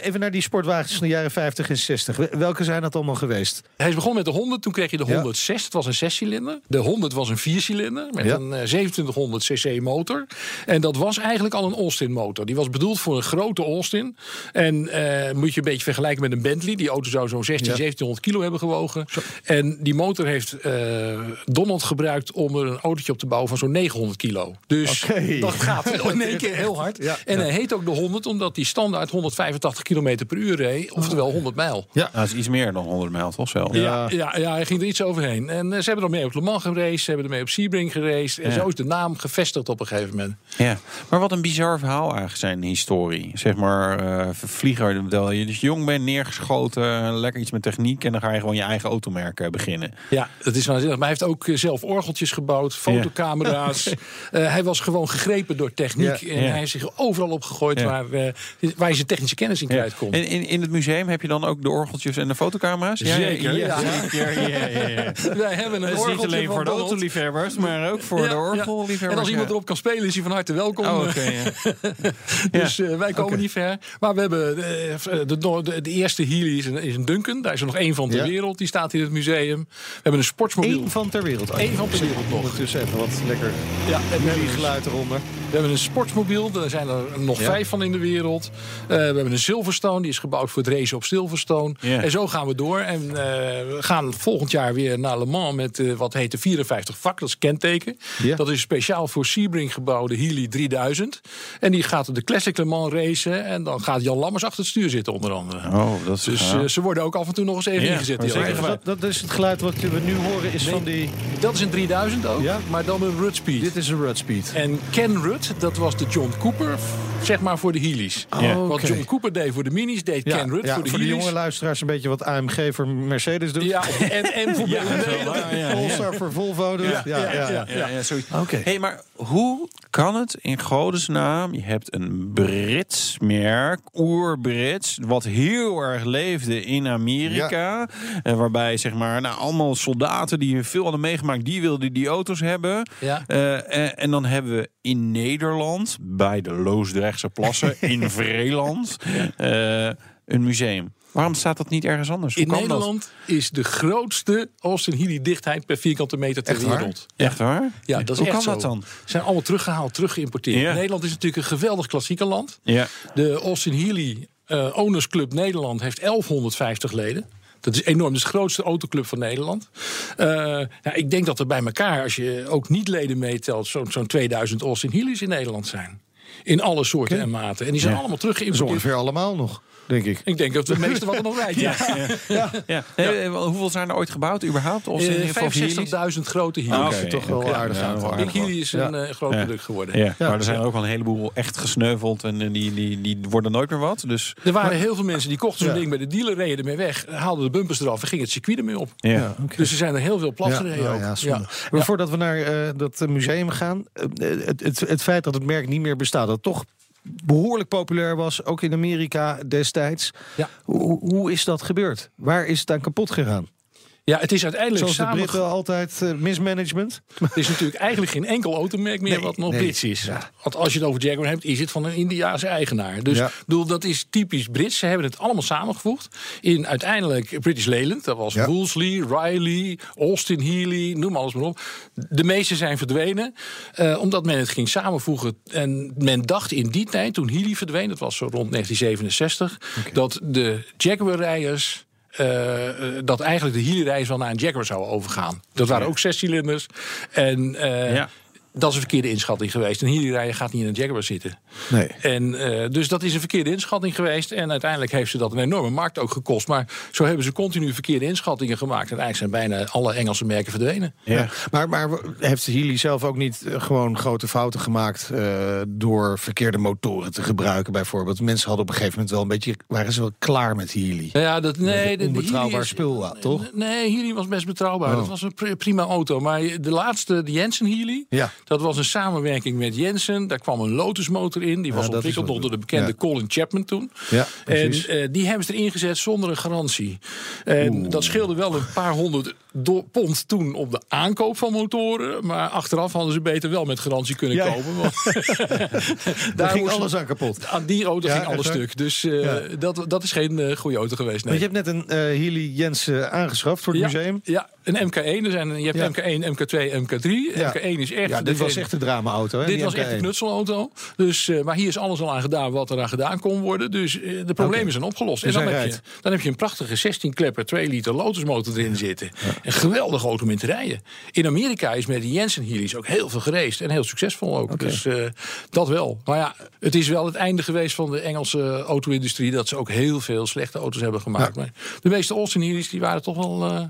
Even naar die sportwagens van de jaren 50 en 60. Welke zijn dat allemaal geweest?
Hij is begonnen met de 100, toen kreeg je de
Ja.
106. Het was een zescilinder. De 100 was een viercilinder met
Ja.
een eh, 2700 cc motor. En dat was eigenlijk al een Austin motor. Die was bedoeld voor een grote Austin. En eh, moet je een beetje vergelijken met een Bentley. Die auto zou zo'n 16,
Ja.
1700 kilo hebben gewogen. En die motor heeft eh, Donald gebruikt om er een autootje op te bouwen van zo'n 900 kilo. Dus dat gaat in één keer heel hard.
Ja.
En hij heet ook de 100 omdat die standaard 185 km per uur reed. Oftewel 100 mijl.
Nou, dat is iets meer dan 100 mijl, toch zelf?
Ja, ja, ja, hij ging er iets overheen. En eh, ze hebben er mee op Le Mans geraced, ze hebben er mee op Sebring geraced. En
Ja.
zo is de naam gevestigd op een gegeven moment.
Ja, maar wat een bizar verhaal eigenlijk zijn historie. Zeg maar, eh vlieger, terwijl je dus jong bent, neergeschoten, lekker iets met techniek... en dan ga je gewoon je eigen automerk eh, beginnen.
Ja, dat is waanzinnig. Maar hij heeft ook zelf orgeltjes gebouwd, fotocamera's. Eh, hij was gewoon gegrepen door techniek.
Ja.
En
Ja.
hij heeft zich overal op gegooid
Ja.
waar, eh, waar je zijn technische kennis in kwijt kon.
En in, in het museum heb je dan ook de orgeltjes en de fotocamera's?
Zeker, ja.
zeker. Ja, ja, ja.
Wij hebben een
is niet alleen voor de autoliefhebbers, maar ook voor
Ja,
de orgelliefhebbers.
En als iemand erop kan spelen, is hij van harte welkom.
Oh.
Dus eh, wij komen niet ver. Maar we hebben eh, de, de, de eerste Healy is een, is een Duncan. Daar is er nog één van ter
Ja.
wereld. Die staat in het museum. We hebben een sportsmobiel.
Eén van ter wereld.
Eén van ter wereld nog.
Ondertussen even wat lekker
Ja,
geluid eronder.
we hebben een sportsmobiel. Daar zijn er nog
Ja.
vijf van in de wereld. Eh, we hebben een Silverstone. Die is gebouwd voor het racen op Silverstone.
Ja.
En zo gaan we door. En eh, we gaan volgend jaar weer naar Le Mans met eh, wat heet de 54 vak. Dat is kenteken.
Ja.
Dat is speciaal voor Sebring gebouwde Healy 3000. En die gaat de Classic Le Mans racen. En dan gaat Jan Lammers achter het stuur zitten onder andere.
Oh, dat is
Dus eh, ze worden ook af en toe nog eens even
Ja,
ingezet.
zeker.
Dat, dat is het geluid wat we nu horen is
Nee.
van die...
Dat is een 3000 ook,
Ja.
maar dan een Rudd Speed.
Dit is een Rud Speed.
En Ken Rudd, dat was de John Cooper, zeg maar voor de Heelys.
Ja.
Wat. John Cooper deed voor de minis, deed
Ja,
Ken Rudd
ja,
voor de
voor de jonge luisteraars een beetje wat AMG voor Mercedes doet.
Ja, en, en voor BMW.
Polestar voor Volvo doet. Ja, ja, ja,
ja.
Ja, ja, zoiets.
Oké.
Hey, maar hoe kan het in godesnaam? Je hebt een Brits merk, oer-Brits, wat heel erg leefde in Amerika. En waarbij zeg maar, nou, allemaal soldaten die veel hadden meegemaakt, die wilden die auto's hebben.
Ja.
Eh, en, en dan hebben we in Nederland, bij de Plassen, in Vreeland, eh, een museum. Waarom staat dat niet ergens anders? Hoe
In
dat?
Nederland is de grootste Austin Healy dichtheid per vierkante meter ter
Echt waar?
wereld.
Echt waar?
Ja, dat is
Hoe
echt
kan
zo.
dat dan?
Ze zijn allemaal teruggehaald, teruggeïmporteerd.
Ja.
Nederland is natuurlijk een geweldig klassieke land.
Ja.
De Austin Healy eh, Owners Club Nederland heeft 1150 leden. Dat is enorm. Dat is de grootste autoclub van Nederland. Eh, nou, ik denk dat er bij elkaar, als je ook niet leden meetelt, zo'n zo'n 2000 Austin Healy's in Nederland zijn. In alle soorten en maten. En die zijn
Ja.
allemaal teruggeïmporteerd.
ongeveer allemaal nog, denk ik.
Ik denk dat we het meeste wat er nog rijdt. Ja.
Ja. Eh, hoeveel zijn er ooit gebouwd überhaupt? Of Healy's?
Eh, 65.000 grote.
Ah,
oké. toch wel aardig
Ja,
Big
aardig
Healy is een eh, groot
Ja.
product geworden.
Ja, maar er zijn er ook wel een heleboel echt gesneuveld en die, die, die worden nooit meer wat. Dus
Er waren heel veel mensen die kochten zo'n
Ja.
ding bij de dealer, reden ermee weg, haalden de bumpers eraf en gingen het circuit ermee op.
ja.
Ja, oké.
Dus er zijn er heel veel plat
Ja,
gereden
ja,
ook.
ja, zonde. Maar voordat we naar eh, dat museum gaan, het, het, het feit dat het merk niet meer bestaat, dat het toch behoorlijk populair was, ook in Amerika destijds.
Ja.
Hoe, hoe is dat gebeurd? Waar is het aan kapot gegaan?
Ja, het is uiteindelijk
Zoals de
samen...
Britten altijd eh, mismanagement.
Het is natuurlijk eigenlijk geen enkel automerk meer
Nee,
wat nog
nee.
Brits is.
Ja.
Want als je het over Jaguar hebt, is het van een Indiaanse eigenaar. Dus
Ja.
bedoel, dat is typisch Brits. Ze hebben het allemaal samengevoegd in uiteindelijk British Leyland. Dat was
Ja.
Wolseley, Riley, Austin Healy, noem alles maar op. De meeste zijn verdwenen, eh, omdat men het ging samenvoegen. En men dacht in die tijd, toen Healy verdween, dat was zo rond 1967, dat de Jaguar-rijders eh, eh, dat eigenlijk de Healy-rijders wel naar een Jaguar zouden overgaan. Dat waren ook zes cilinders. En eh,
Ja.
Dat is een verkeerde inschatting geweest. Een Healy rijder gaat niet in een Jaguar zitten.
Nee.
En, eh, dus dat is een verkeerde inschatting geweest. En uiteindelijk heeft ze dat een enorme markt ook gekost. Maar zo hebben ze continu verkeerde inschattingen gemaakt. En eigenlijk zijn bijna alle Engelse merken verdwenen.
Ja. Maar, maar heeft Healy zelf ook niet eh, gewoon grote fouten gemaakt eh, door verkeerde motoren te gebruiken, bijvoorbeeld? Mensen hadden op een gegeven moment wel een beetje, waren ze wel klaar met Healy?
Nou Ja, dat, nee, de, de
Onbetrouwbaar
is-
spul, toch?
Nee, Healy was best betrouwbaar.
Oh.
Dat was een pri- prima auto. Maar de laatste, de Jensen Healy,
Ja.
Dat was een samenwerking met Jensen. Daar kwam een Lotus motor in. Die was ontwikkeld door de bekende. Colin Chapman toen.
Ja,
en eh, die hebben ze erin gezet zonder een garantie. En dat scheelde wel een paar honderd pond toen op de aankoop van motoren. Maar achteraf hadden ze beter wel met garantie kunnen
Ja.
kopen. Want
Daar ging alles aan kapot.
Aan die auto
Ja,
ging alles stuk. Dus eh,
Ja.
dat, dat is geen eh, goede auto geweest. Nee.
Want je hebt net een eh Healy Jensen aangeschaft voor het museum.
Ja, een MK1. Er zijn, je hebt
Ja.
MK1, MK2, MK3.
Ja.
MK1 is echt...
Ja, dit was echt een drama-auto.
Dit was echt
MK1.
een knutselauto. Dus, maar hier is alles al aan gedaan wat er aan gedaan kon worden. Dus de problemen zijn opgelost.
Dus
en dan heb, je, dan heb je een prachtige 16 klepper 2 liter Lotus motor erin zitten. Een geweldige auto om in te rijden. In Amerika is met die Jensen Healys ook heel veel gereisd. En heel succesvol ook. Dus eh, dat wel. Maar ja, het is wel het einde geweest van de Engelse auto-industrie. Dat ze ook heel veel slechte auto's hebben gemaakt. Maar de meeste Austin Healys die waren toch wel eh,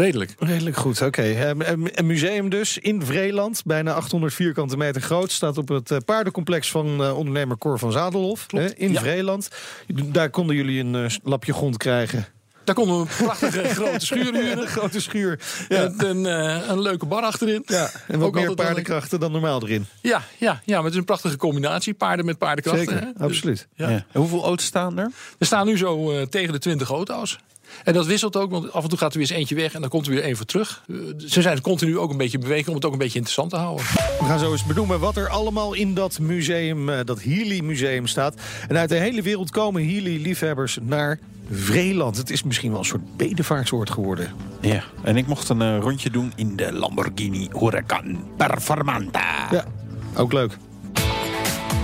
redelijk.
Redelijk goed, oké. Ehm, Een museum dus in Vreeland, bijna 800 vierkante meter groot. Staat op het eh, paardencomplex van eh, ondernemer Cor van Zadelhof in
ja.
Vreeland. Daar konden jullie een eh, lapje grond krijgen.
Daar konden we een prachtige grote schuur huren.
Een grote schuur. Ja.
Met een, eh, een leuke bar achterin.
Ja, en wat
Ook
meer paardenkrachten dan normaal erin.
Ja, ja, ja, maar het is een prachtige combinatie. Paarden met paardenkrachten.
Zeker,
hè. Dus,
absoluut.
ja.
Ja. En hoeveel auto's staan er?
Er staan nu zo eh, tegen de 20 auto's. En dat wisselt ook, want af en toe gaat er weer eens eentje weg en dan komt er weer één voor terug. Eh, ze zijn continu ook een beetje in beweging om het ook een beetje interessant te houden.
We gaan zo eens benoemen wat er allemaal in dat museum, eh, dat Healy Museum staat. En uit de hele wereld komen Healy-liefhebbers naar Vreeland. Het is misschien wel een soort bedevaartsoord geworden.
Ja. En ik mocht een eh, rondje doen in de Lamborghini Huracan Performanta.
Ja, ook leuk.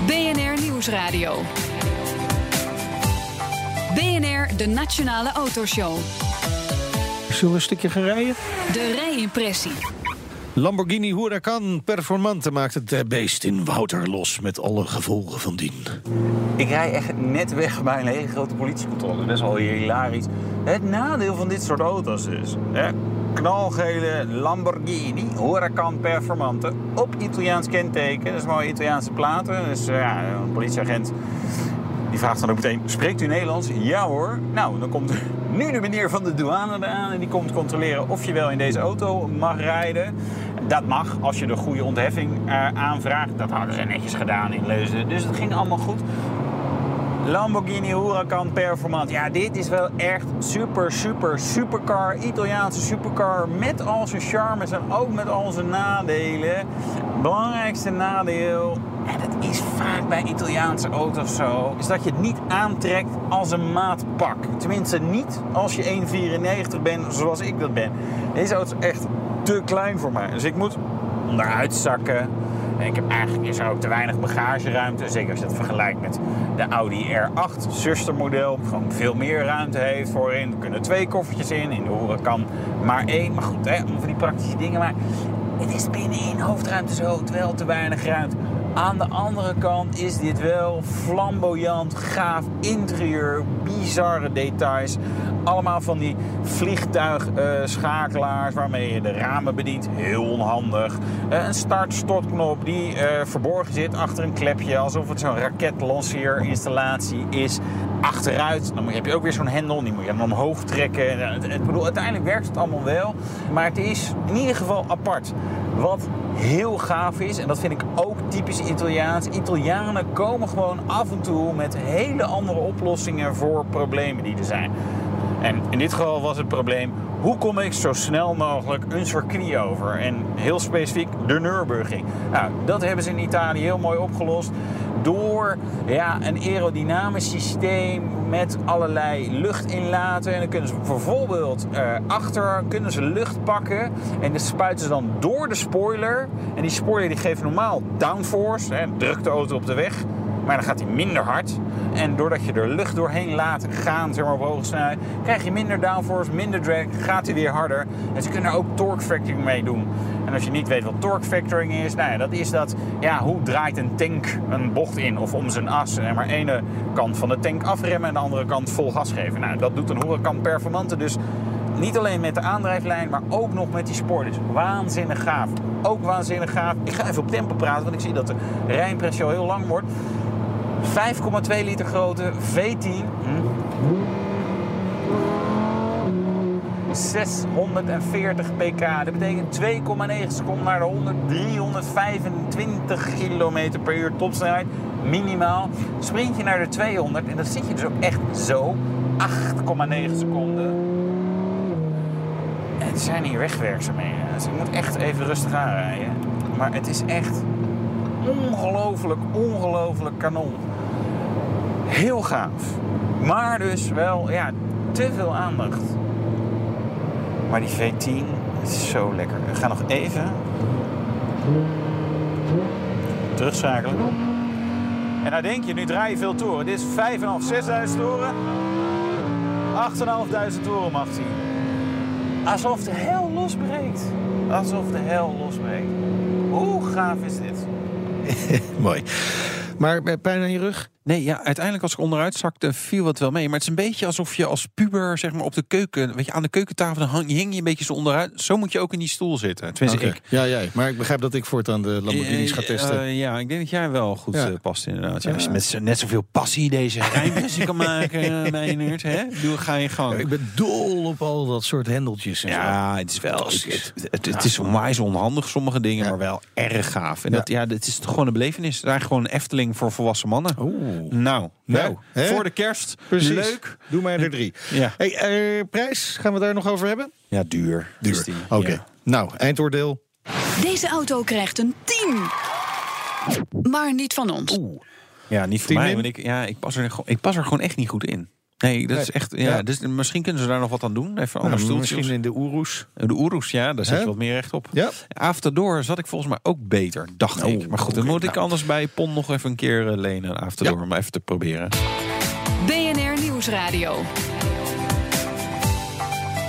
BNR Nieuwsradio. BNR, de Nationale Autoshow.
Zullen we een stukje gaan rijden?
De rijimpressie.
Lamborghini Huracan Performante maakt het eh, beest in Wouter los met alle gevolgen van dien.
Ik rij echt net weg bij een hele grote politiecontrole. Best wel hilarisch. Het nadeel van dit soort auto's is... Hè, knalgele Lamborghini Huracan Performante op Italiaans kenteken. Dat is mooi Italiaanse platen. Dus eh, ja, een politieagent die vraagt dan ook meteen... Spreekt u Nederlands? Ja hoor. Nou, dan komt nu de meneer van de douane eraan... en die komt controleren of je wel in deze auto mag rijden. Dat mag als je de goede ontheffing eh, aanvraagt. Dat hadden ze netjes gedaan in Leusden. Dus het ging allemaal goed. Lamborghini Huracan Performant. Ja, dit is wel echt super, super, supercar. Italiaanse supercar met al zijn charmes en ook met al zijn nadelen. Belangrijkste nadeel, en dat is vaak bij Italiaanse auto's zo, is dat je het niet aantrekt als een maatpak. Tenminste niet als je 1,94 bent zoals ik dat ben. Deze auto is echt te klein voor mij. Dus ik moet onderuit zakken. En ik heb eigenlijk is er ook te weinig bagageruimte. Zeker als je het vergelijkt met de Audi R8 zustermodel. Gewoon veel meer ruimte heeft voorin. Er kunnen twee koffertjes in. In de Huracan maar één. Maar goed, hè, voor die praktische dingen. Maar het is binnen in hoofdruimte zo wel te weinig ruimte. Aan de andere kant is dit wel flamboyant, gaaf interieur, bizarre details. Allemaal van die vliegtuigschakelaars waarmee je de ramen bedient. Heel onhandig. Eh, een start-stop-knop die eh, verborgen zit achter een klepje. Alsof het zo'n raketlanceerinstallatie is. Achteruit, dan heb je ook weer zo'n hendel. Die moet je dan omhoog trekken. Ik bedoel, uiteindelijk werkt het allemaal wel. Maar het is in ieder geval apart. Wat heel gaaf is, en dat vind ik ook typisch Italiaans. Italianen komen gewoon af en toe met hele andere oplossingen voor problemen die er zijn. En in dit geval was het probleem, hoe kom ik zo snel mogelijk een circuit over? En heel specifiek de Nürburgring. Nou, dat hebben ze in Italië heel mooi opgelost door ja, een aerodynamisch systeem met allerlei lucht inlaten. En dan kunnen ze bijvoorbeeld eh, achter kunnen ze lucht pakken en dat spuiten ze dan door de spoiler. En die spoiler die geeft normaal downforce, hè, drukt de auto op de weg. Maar dan gaat hij minder hard. En doordat je er lucht doorheen laat gaan, zeg maar op hoge snelheid, krijg je minder downforce, minder drag, gaat hij weer harder. En ze kunnen er ook torque factoring mee doen. En als je niet weet wat torque factoring is, nou ja, dat is dat, ja, hoe draait een tank een bocht in of om zijn as. En maar ene kant van de tank afremmen en de andere kant vol gas geven. Nou, dat doet een Huracan Performante dus niet alleen met de aandrijflijn, maar ook nog met die spoilers. Waanzinnig gaaf. Ook waanzinnig gaaf. Ik ga even op tempo praten, want ik zie dat de rijimpressie al heel lang wordt. 5,2 liter grote V10. Hm. 640 pk. Dat betekent 2,9 seconden naar de 100. 325 km per uur topsnelheid. Minimaal. Sprint je naar de 200 en dan zit je dus ook echt zo. 8,9 seconden. Het zijn hier wegwerkzaamheden. Dus ik moet echt even rustig aanrijden. Maar het is echt ongelooflijk, ongelooflijk kanon. Heel gaaf. Maar dus wel, ja, te veel aandacht. Maar die V10 is zo lekker. We gaan nog even terugschakelen. En nou denk je, nu draai je veel toren. Dit is 5.500, 6.000 toren. 8.500 toren mag hij. Alsof de hel losbreekt. Alsof de hel losbreekt. Hoe gaaf is dit?
Mooi. Maar eh, pijn aan je rug?
Nee, ja, uiteindelijk als ik onderuit zakte, viel het wel mee. Maar het is een beetje alsof je als puber, zeg maar, op de keuken, weet je, aan de keukentafel dan hang, hing je een beetje zo onderuit. Zo moet je ook in die stoel zitten. Tenminste, ik.
Ja, jij. Maar ik begrijp dat ik voortaan de Lamborghinis ga
Eh,
testen.
eh, ja, ik denk dat jij wel goed
Ja.
eh, past inderdaad. Ja, als je met zo- net zoveel passie deze rijmpressie kan maken, Meijnerd, hè? Doe, ga je gang.
ik ben dol op al dat soort hendeltjes. En zo.
Ja, het is wel. Het, het, het is onwijs onhandig, sommige dingen, maar wel erg gaaf. En dat, ja, het is toch gewoon een belevenis. Het is eigenlijk gewoon een Efteling voor volwassen mannen.
Oeh.
Nou, nou
hè?
voor de kerst.
Precies.
Leuk.
Doe maar er drie.
Ja.
Hey, eh, prijs, gaan we daar nog over hebben?
Ja, duur. die.
Oké.
Ja.
Nou, eindoordeel.
Deze auto krijgt een 10. Maar niet van ons.
Ja, niet
Tien
mij. Want ik, ja, ik, pas er, gewoon- ik pas er gewoon echt niet goed in. Nee, dat is echt. Ja,
Ja.
Dus, misschien kunnen ze daar nog wat aan doen. Even
Nou,
anders stoeltjes.
misschien in de Oeroes.
De Oeroes, ja, daar zet
Hè?
je wat meer recht op.
Ja.
Afterdoor zat ik volgens mij ook beter, dacht
Oh,
ik. Maar goed, dan moet ik
nou.
anders bij Pon nog even een keer eh, lenen. Afterdoor, om even te proberen.
BNR Nieuwsradio.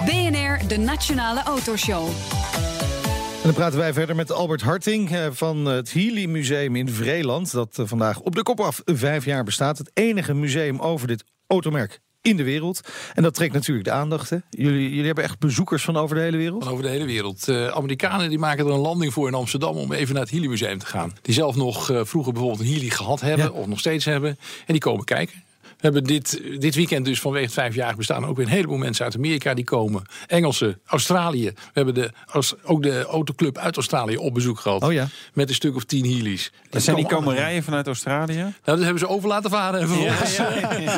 BNR, de Nationale Autoshow.
En dan praten wij verder met Albert Harting eh, van het Healy Museum in Vreeland. Dat eh, vandaag op de kop af vijf jaar bestaat. Het enige museum over dit automerk in de wereld. En dat trekt natuurlijk de aandacht. Hè? Jullie, jullie hebben echt bezoekers van over de hele wereld?
Van over de hele wereld. Eh, Amerikanen die maken er een landing voor in Amsterdam om even naar het Healy Museum te gaan. Die zelf nog eh, vroeger bijvoorbeeld een Healy gehad hebben
Ja.
of nog steeds hebben. En die komen kijken. We hebben dit, dit weekend dus vanwege het vijfjarig bestaan ook weer een heleboel mensen uit Amerika die komen. Engelsen, Australië. We hebben de, ook de autoclub uit Australië op bezoek gehad.
Oh ja.
Met een stuk of tien Healy's.
Dat zijn die
komen
rijden vanuit Australië?
Nou, dat hebben ze over laten varen en vervolgens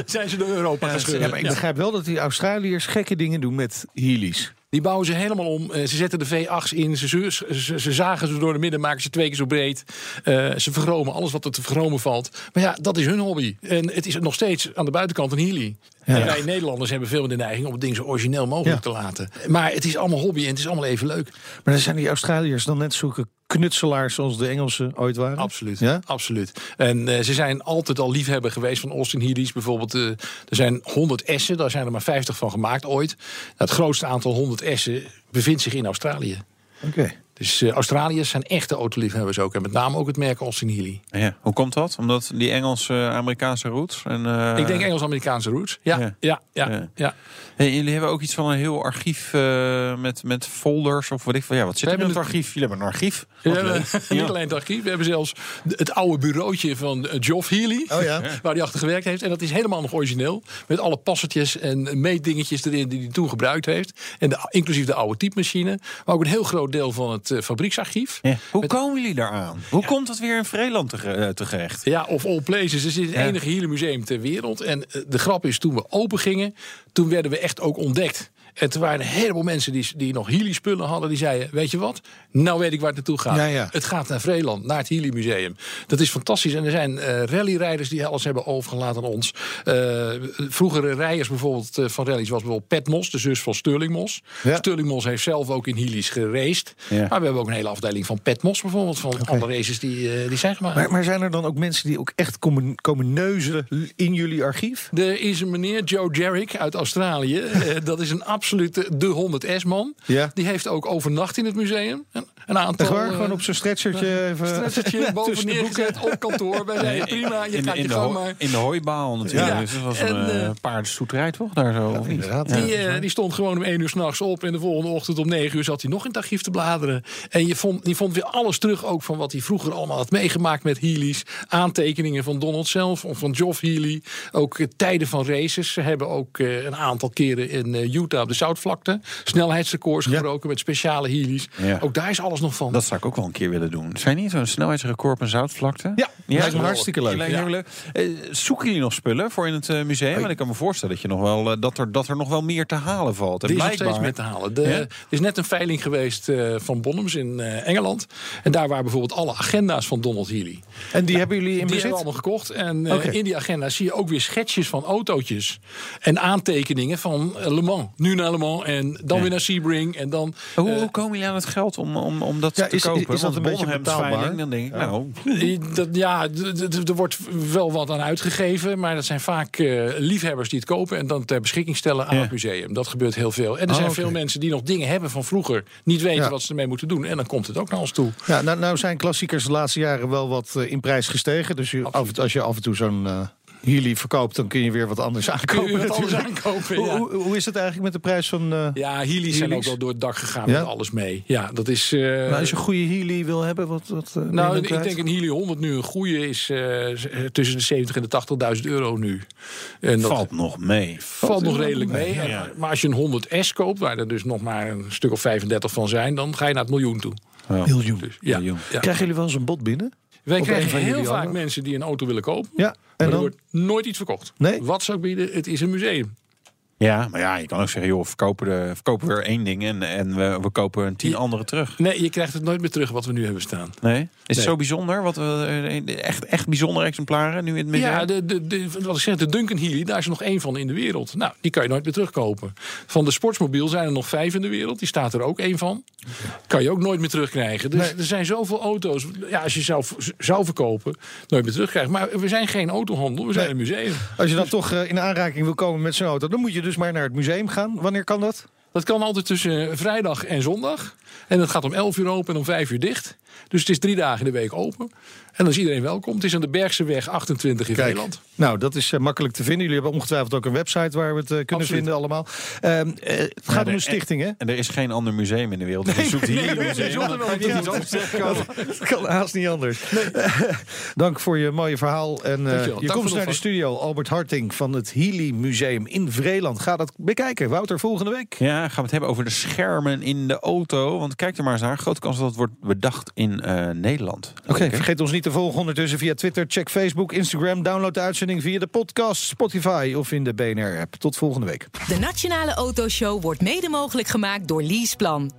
zijn ze door Europa
Ja,
gescheurd.
maar ik begrijp wel dat die Australiërs gekke dingen doen met Healy's.
Die bouwen ze helemaal om. Eh, ze zetten de V8's in. Ze, zagen ze door de midden, maken ze twee keer zo breed. Eh, ze vergromen alles wat er te vergromen valt. Maar ja, dat is hun hobby. En het is nog steeds aan de buitenkant een Healy. En wij Nederlanders hebben veel meer de neiging om het ding zo origineel mogelijk te laten. Maar het is allemaal hobby en het is allemaal even leuk.
Maar dan zijn die Australiërs dan net zulke knutselaars zoals de Engelsen ooit waren?
Absoluut.
Ja?
Absoluut. En eh, ze zijn altijd al liefhebber geweest van Austin Healey's. Bijvoorbeeld, eh, er zijn 100 S'en, daar zijn er maar 50 van gemaakt ooit. Nou, het grootste aantal 100 S'en bevindt zich in Australië.
Oké.
Dus eh, Australiërs zijn echte autoliefhebbers ook. En met name ook het merk Austin Healey.
Ja. Hoe komt dat? Omdat die Engelse-Amerikaanse roots? En, eh,
Ik denk Engels-Amerikaanse roots. Ja,
Ja.
ja, ja,
Ja.
ja.
Hey, jullie hebben ook iets van een heel archief eh, met, met folders of wat ik van. Ja, wat zit er in
hebben
het
het-
archief? Jullie hebben een archief.
We
Wat
hebben
leuk.
niet
Ja.
alleen het archief, we hebben zelfs het oude bureautje van Geoff Healy.
Oh ja.
Waar hij achter gewerkt heeft. En dat is helemaal nog origineel. Met alle passertjes en meetdingetjes erin die hij toen gebruikt heeft. En de, inclusief de oude typemachine. Maar ook een heel groot deel van het eh, fabrieksarchief.
Ja. Hoe
Met-
komen jullie daaraan? Hoe komt het weer in Vreeland te, eh, terecht?
Ja, of all places. Het is het
Ja.
enige Healy museum ter wereld. En eh, de grap is, toen we open gingen, toen werden we echt ook ontdekt. En toen waren er een heleboel mensen die, die nog Healy spullen hadden. Die zeiden, weet je wat? Nou weet ik waar het naartoe gaat.
Ja, ja.
Het gaat naar Vreeland, naar het Healy museum. Dat is fantastisch. En er zijn eh rallyrijders die alles hebben overgelaten aan ons. Eh, vroegere rijders bijvoorbeeld eh, van rallies was bijvoorbeeld Pat Mos, de zus van Sterling Mos.
Ja.
Sterling Mos heeft zelf ook in Healy's geraced. Maar we hebben ook een hele afdeling van Pat Mos bijvoorbeeld. Van alle races die, die zijn gemaakt.
Maar, maar zijn er dan ook mensen die ook echt komen, komen neuzen in jullie archief?
Er is een meneer Joe Jarrick uit Australië. Dat is een absolute de 100S-man.
Ja.
Die heeft ook overnacht in het museum. En een aantal...
Waar?
eh,
Gewoon op zo'n stretchertje even...
stretchertje boven neergezet op kantoor. Wij zeiden prima, je
in,
gaat
in
je
de ho-
maar.
in de hooibaal natuurlijk.
Ja.
Dus dat was
En,
een uh, paardenstoeterij toch? Daar zo, of niet?
inderdaad.
Ja.
Die, die stond gewoon om 1 uur s'nachts op. En de volgende ochtend om 9 uur zat hij nog in het archief te bladeren. En je vond, je vond weer alles terug ook van wat hij vroeger allemaal had meegemaakt met Healy's. Aantekeningen van Donald zelf of van Geoff Healy. Ook tijden van races. Ze hebben ook eh, een aantal keren in Utah op de Zoutvlakte snelheidsrecords gebroken met speciale Healy's.
Ja.
Ook daar is alles nog van.
Dat zou ik ook wel een keer willen doen. Zijn niet zo'n snelheidsrecord op een zoutvlakte?
Ja, lijkt me hartstikke leuk.
Lijkt me
Ja.
heel leuk. Eh, zoeken jullie nog spullen voor in het eh, museum? Want ik kan me voorstellen dat, je nog wel, eh, dat, er, dat er nog wel meer te halen valt. En
Er is nog steeds meer te halen. De,
Ja?
Er is net een veiling geweest van Bonhams in Engeland. En daar waren bijvoorbeeld alle agenda's van Donald Healy.
En die hebben jullie in
Die
bezit?
hebben we allemaal gekocht. En in die agenda zie je ook weer schetsjes van autootjes. En aantekeningen van Le Mans. Nu naar Le Mans en dan
Ja.
weer naar Sebring. En dan...
Hoe, hoe komen jullie aan het geld om, om, om dat
Ja,
te
is-
kopen?
is dat
Want
een beetje betaalbaar?
veiling, Dan denk ik, nou,
Dat, ja, d- d- er wordt wel wat aan uitgegeven. Maar dat zijn vaak eh, liefhebbers die het kopen. En dan ter beschikking stellen aan
Ja.
het museum. Dat gebeurt heel veel. En er
Oh,
zijn
oké.
veel mensen die nog dingen hebben van vroeger. Niet weten
Ja.
wat ze ermee moeten doen. En dan komt het ook naar ons toe.
Ja, nou, nou zijn klassiekers de laatste jaren wel wat eh, in prijs gestegen. Dus je, af, als je af en toe zo'n eh Healy verkoopt, dan kun je weer wat anders aankopen.
wat anders Ja.
hoe, hoe is het eigenlijk met de prijs van... eh
Ja, Healy's zijn ook wel door het dak gegaan
Ja?
met alles mee. Ja, dat is... eh,
nou, als je een goede Healy wil hebben, wat... wat eh,
nou, ik
kwijt?
denk een Healy 100 nu een goede is eh, tussen de 70 en de 80.000 euro nu. En dat
valt nog mee.
valt nog redelijk mee. En- Maar als je een 100S koopt, waar er dus nog maar een stuk of 35 van zijn, dan ga je naar het miljoen toe.
Miljoen.
Dus, ja.
Miljoen.
Ja.
Krijgen jullie wel eens een bod binnen?
Wij krijgen
van
heel vaak mensen die een auto willen kopen.
Ja,
Maar
en
er
dan?
wordt nooit iets verkocht.
Nee?
Wat zou ik bieden? Het is een museum.
Ja, maar ja, je kan ook zeggen, joh, verkopen, de, verkopen we er één ding en, en we, we kopen een tien
Ja.
andere terug.
Nee, je krijgt het nooit meer terug wat we nu hebben staan.
Nee? Is het zo bijzonder? Wat we, eh, echt, echt bijzondere exemplaren nu in het museum?
Ja, de, de, de, wat ik zeg, de Duncan Healy, daar is er nog één van in de wereld. Nou, die kan je nooit meer terugkopen. Van de sportsmobiel zijn er nog vijf in de wereld. Die staat er ook één van. Kan je ook nooit meer terugkrijgen. Dus
Nee.
er zijn zoveel auto's. Ja, als je zou, zou verkopen, nooit meer terugkrijgen. Maar we zijn geen autohandel, we zijn
Nee.
een museum.
Als je dan toch eh, in aanraking wil komen met zo'n auto, dan moet je dus maar naar het museum gaan. Wanneer kan dat?
Dat kan altijd tussen vrijdag en zondag. En dat gaat om 11 uur open en om 5 uur dicht. Dus het is drie dagen in de week open. En dan is iedereen welkom. Het is aan de Bergseweg 28 in
Kijk,
Nederland.
nou, dat is eh, makkelijk te vinden. Jullie hebben ongetwijfeld ook een website waar we het eh, kunnen
Absoluut.
vinden allemaal. Ehm, eh, het gaat om
de-
een stichting, hè?
En er is geen ander museum in de wereld. Dus je zoekt hier een museum.
zoekt er wel
Dan kan je
een
niet anders terechtkomen.
Dat kan haast niet anders. Dank voor je mooie verhaal. En eh, je
Dank
komt naar de studio. Albert Harting van het Healy Museum in Vreeland. Ga dat bekijken. Wouter, volgende week.
Ja, gaan we het hebben over de schermen in de auto. Want kijk er maar eens naar. Grote kans dat het wordt bedacht in eh, Nederland.
Oké, vergeet ons niet te volgen ondertussen via Twitter. Check Facebook, Instagram. Download de uitzending via de podcast, Spotify of in de BNR-app. Tot volgende week.
De Nationale Autoshow wordt mede mogelijk gemaakt door Leaseplan.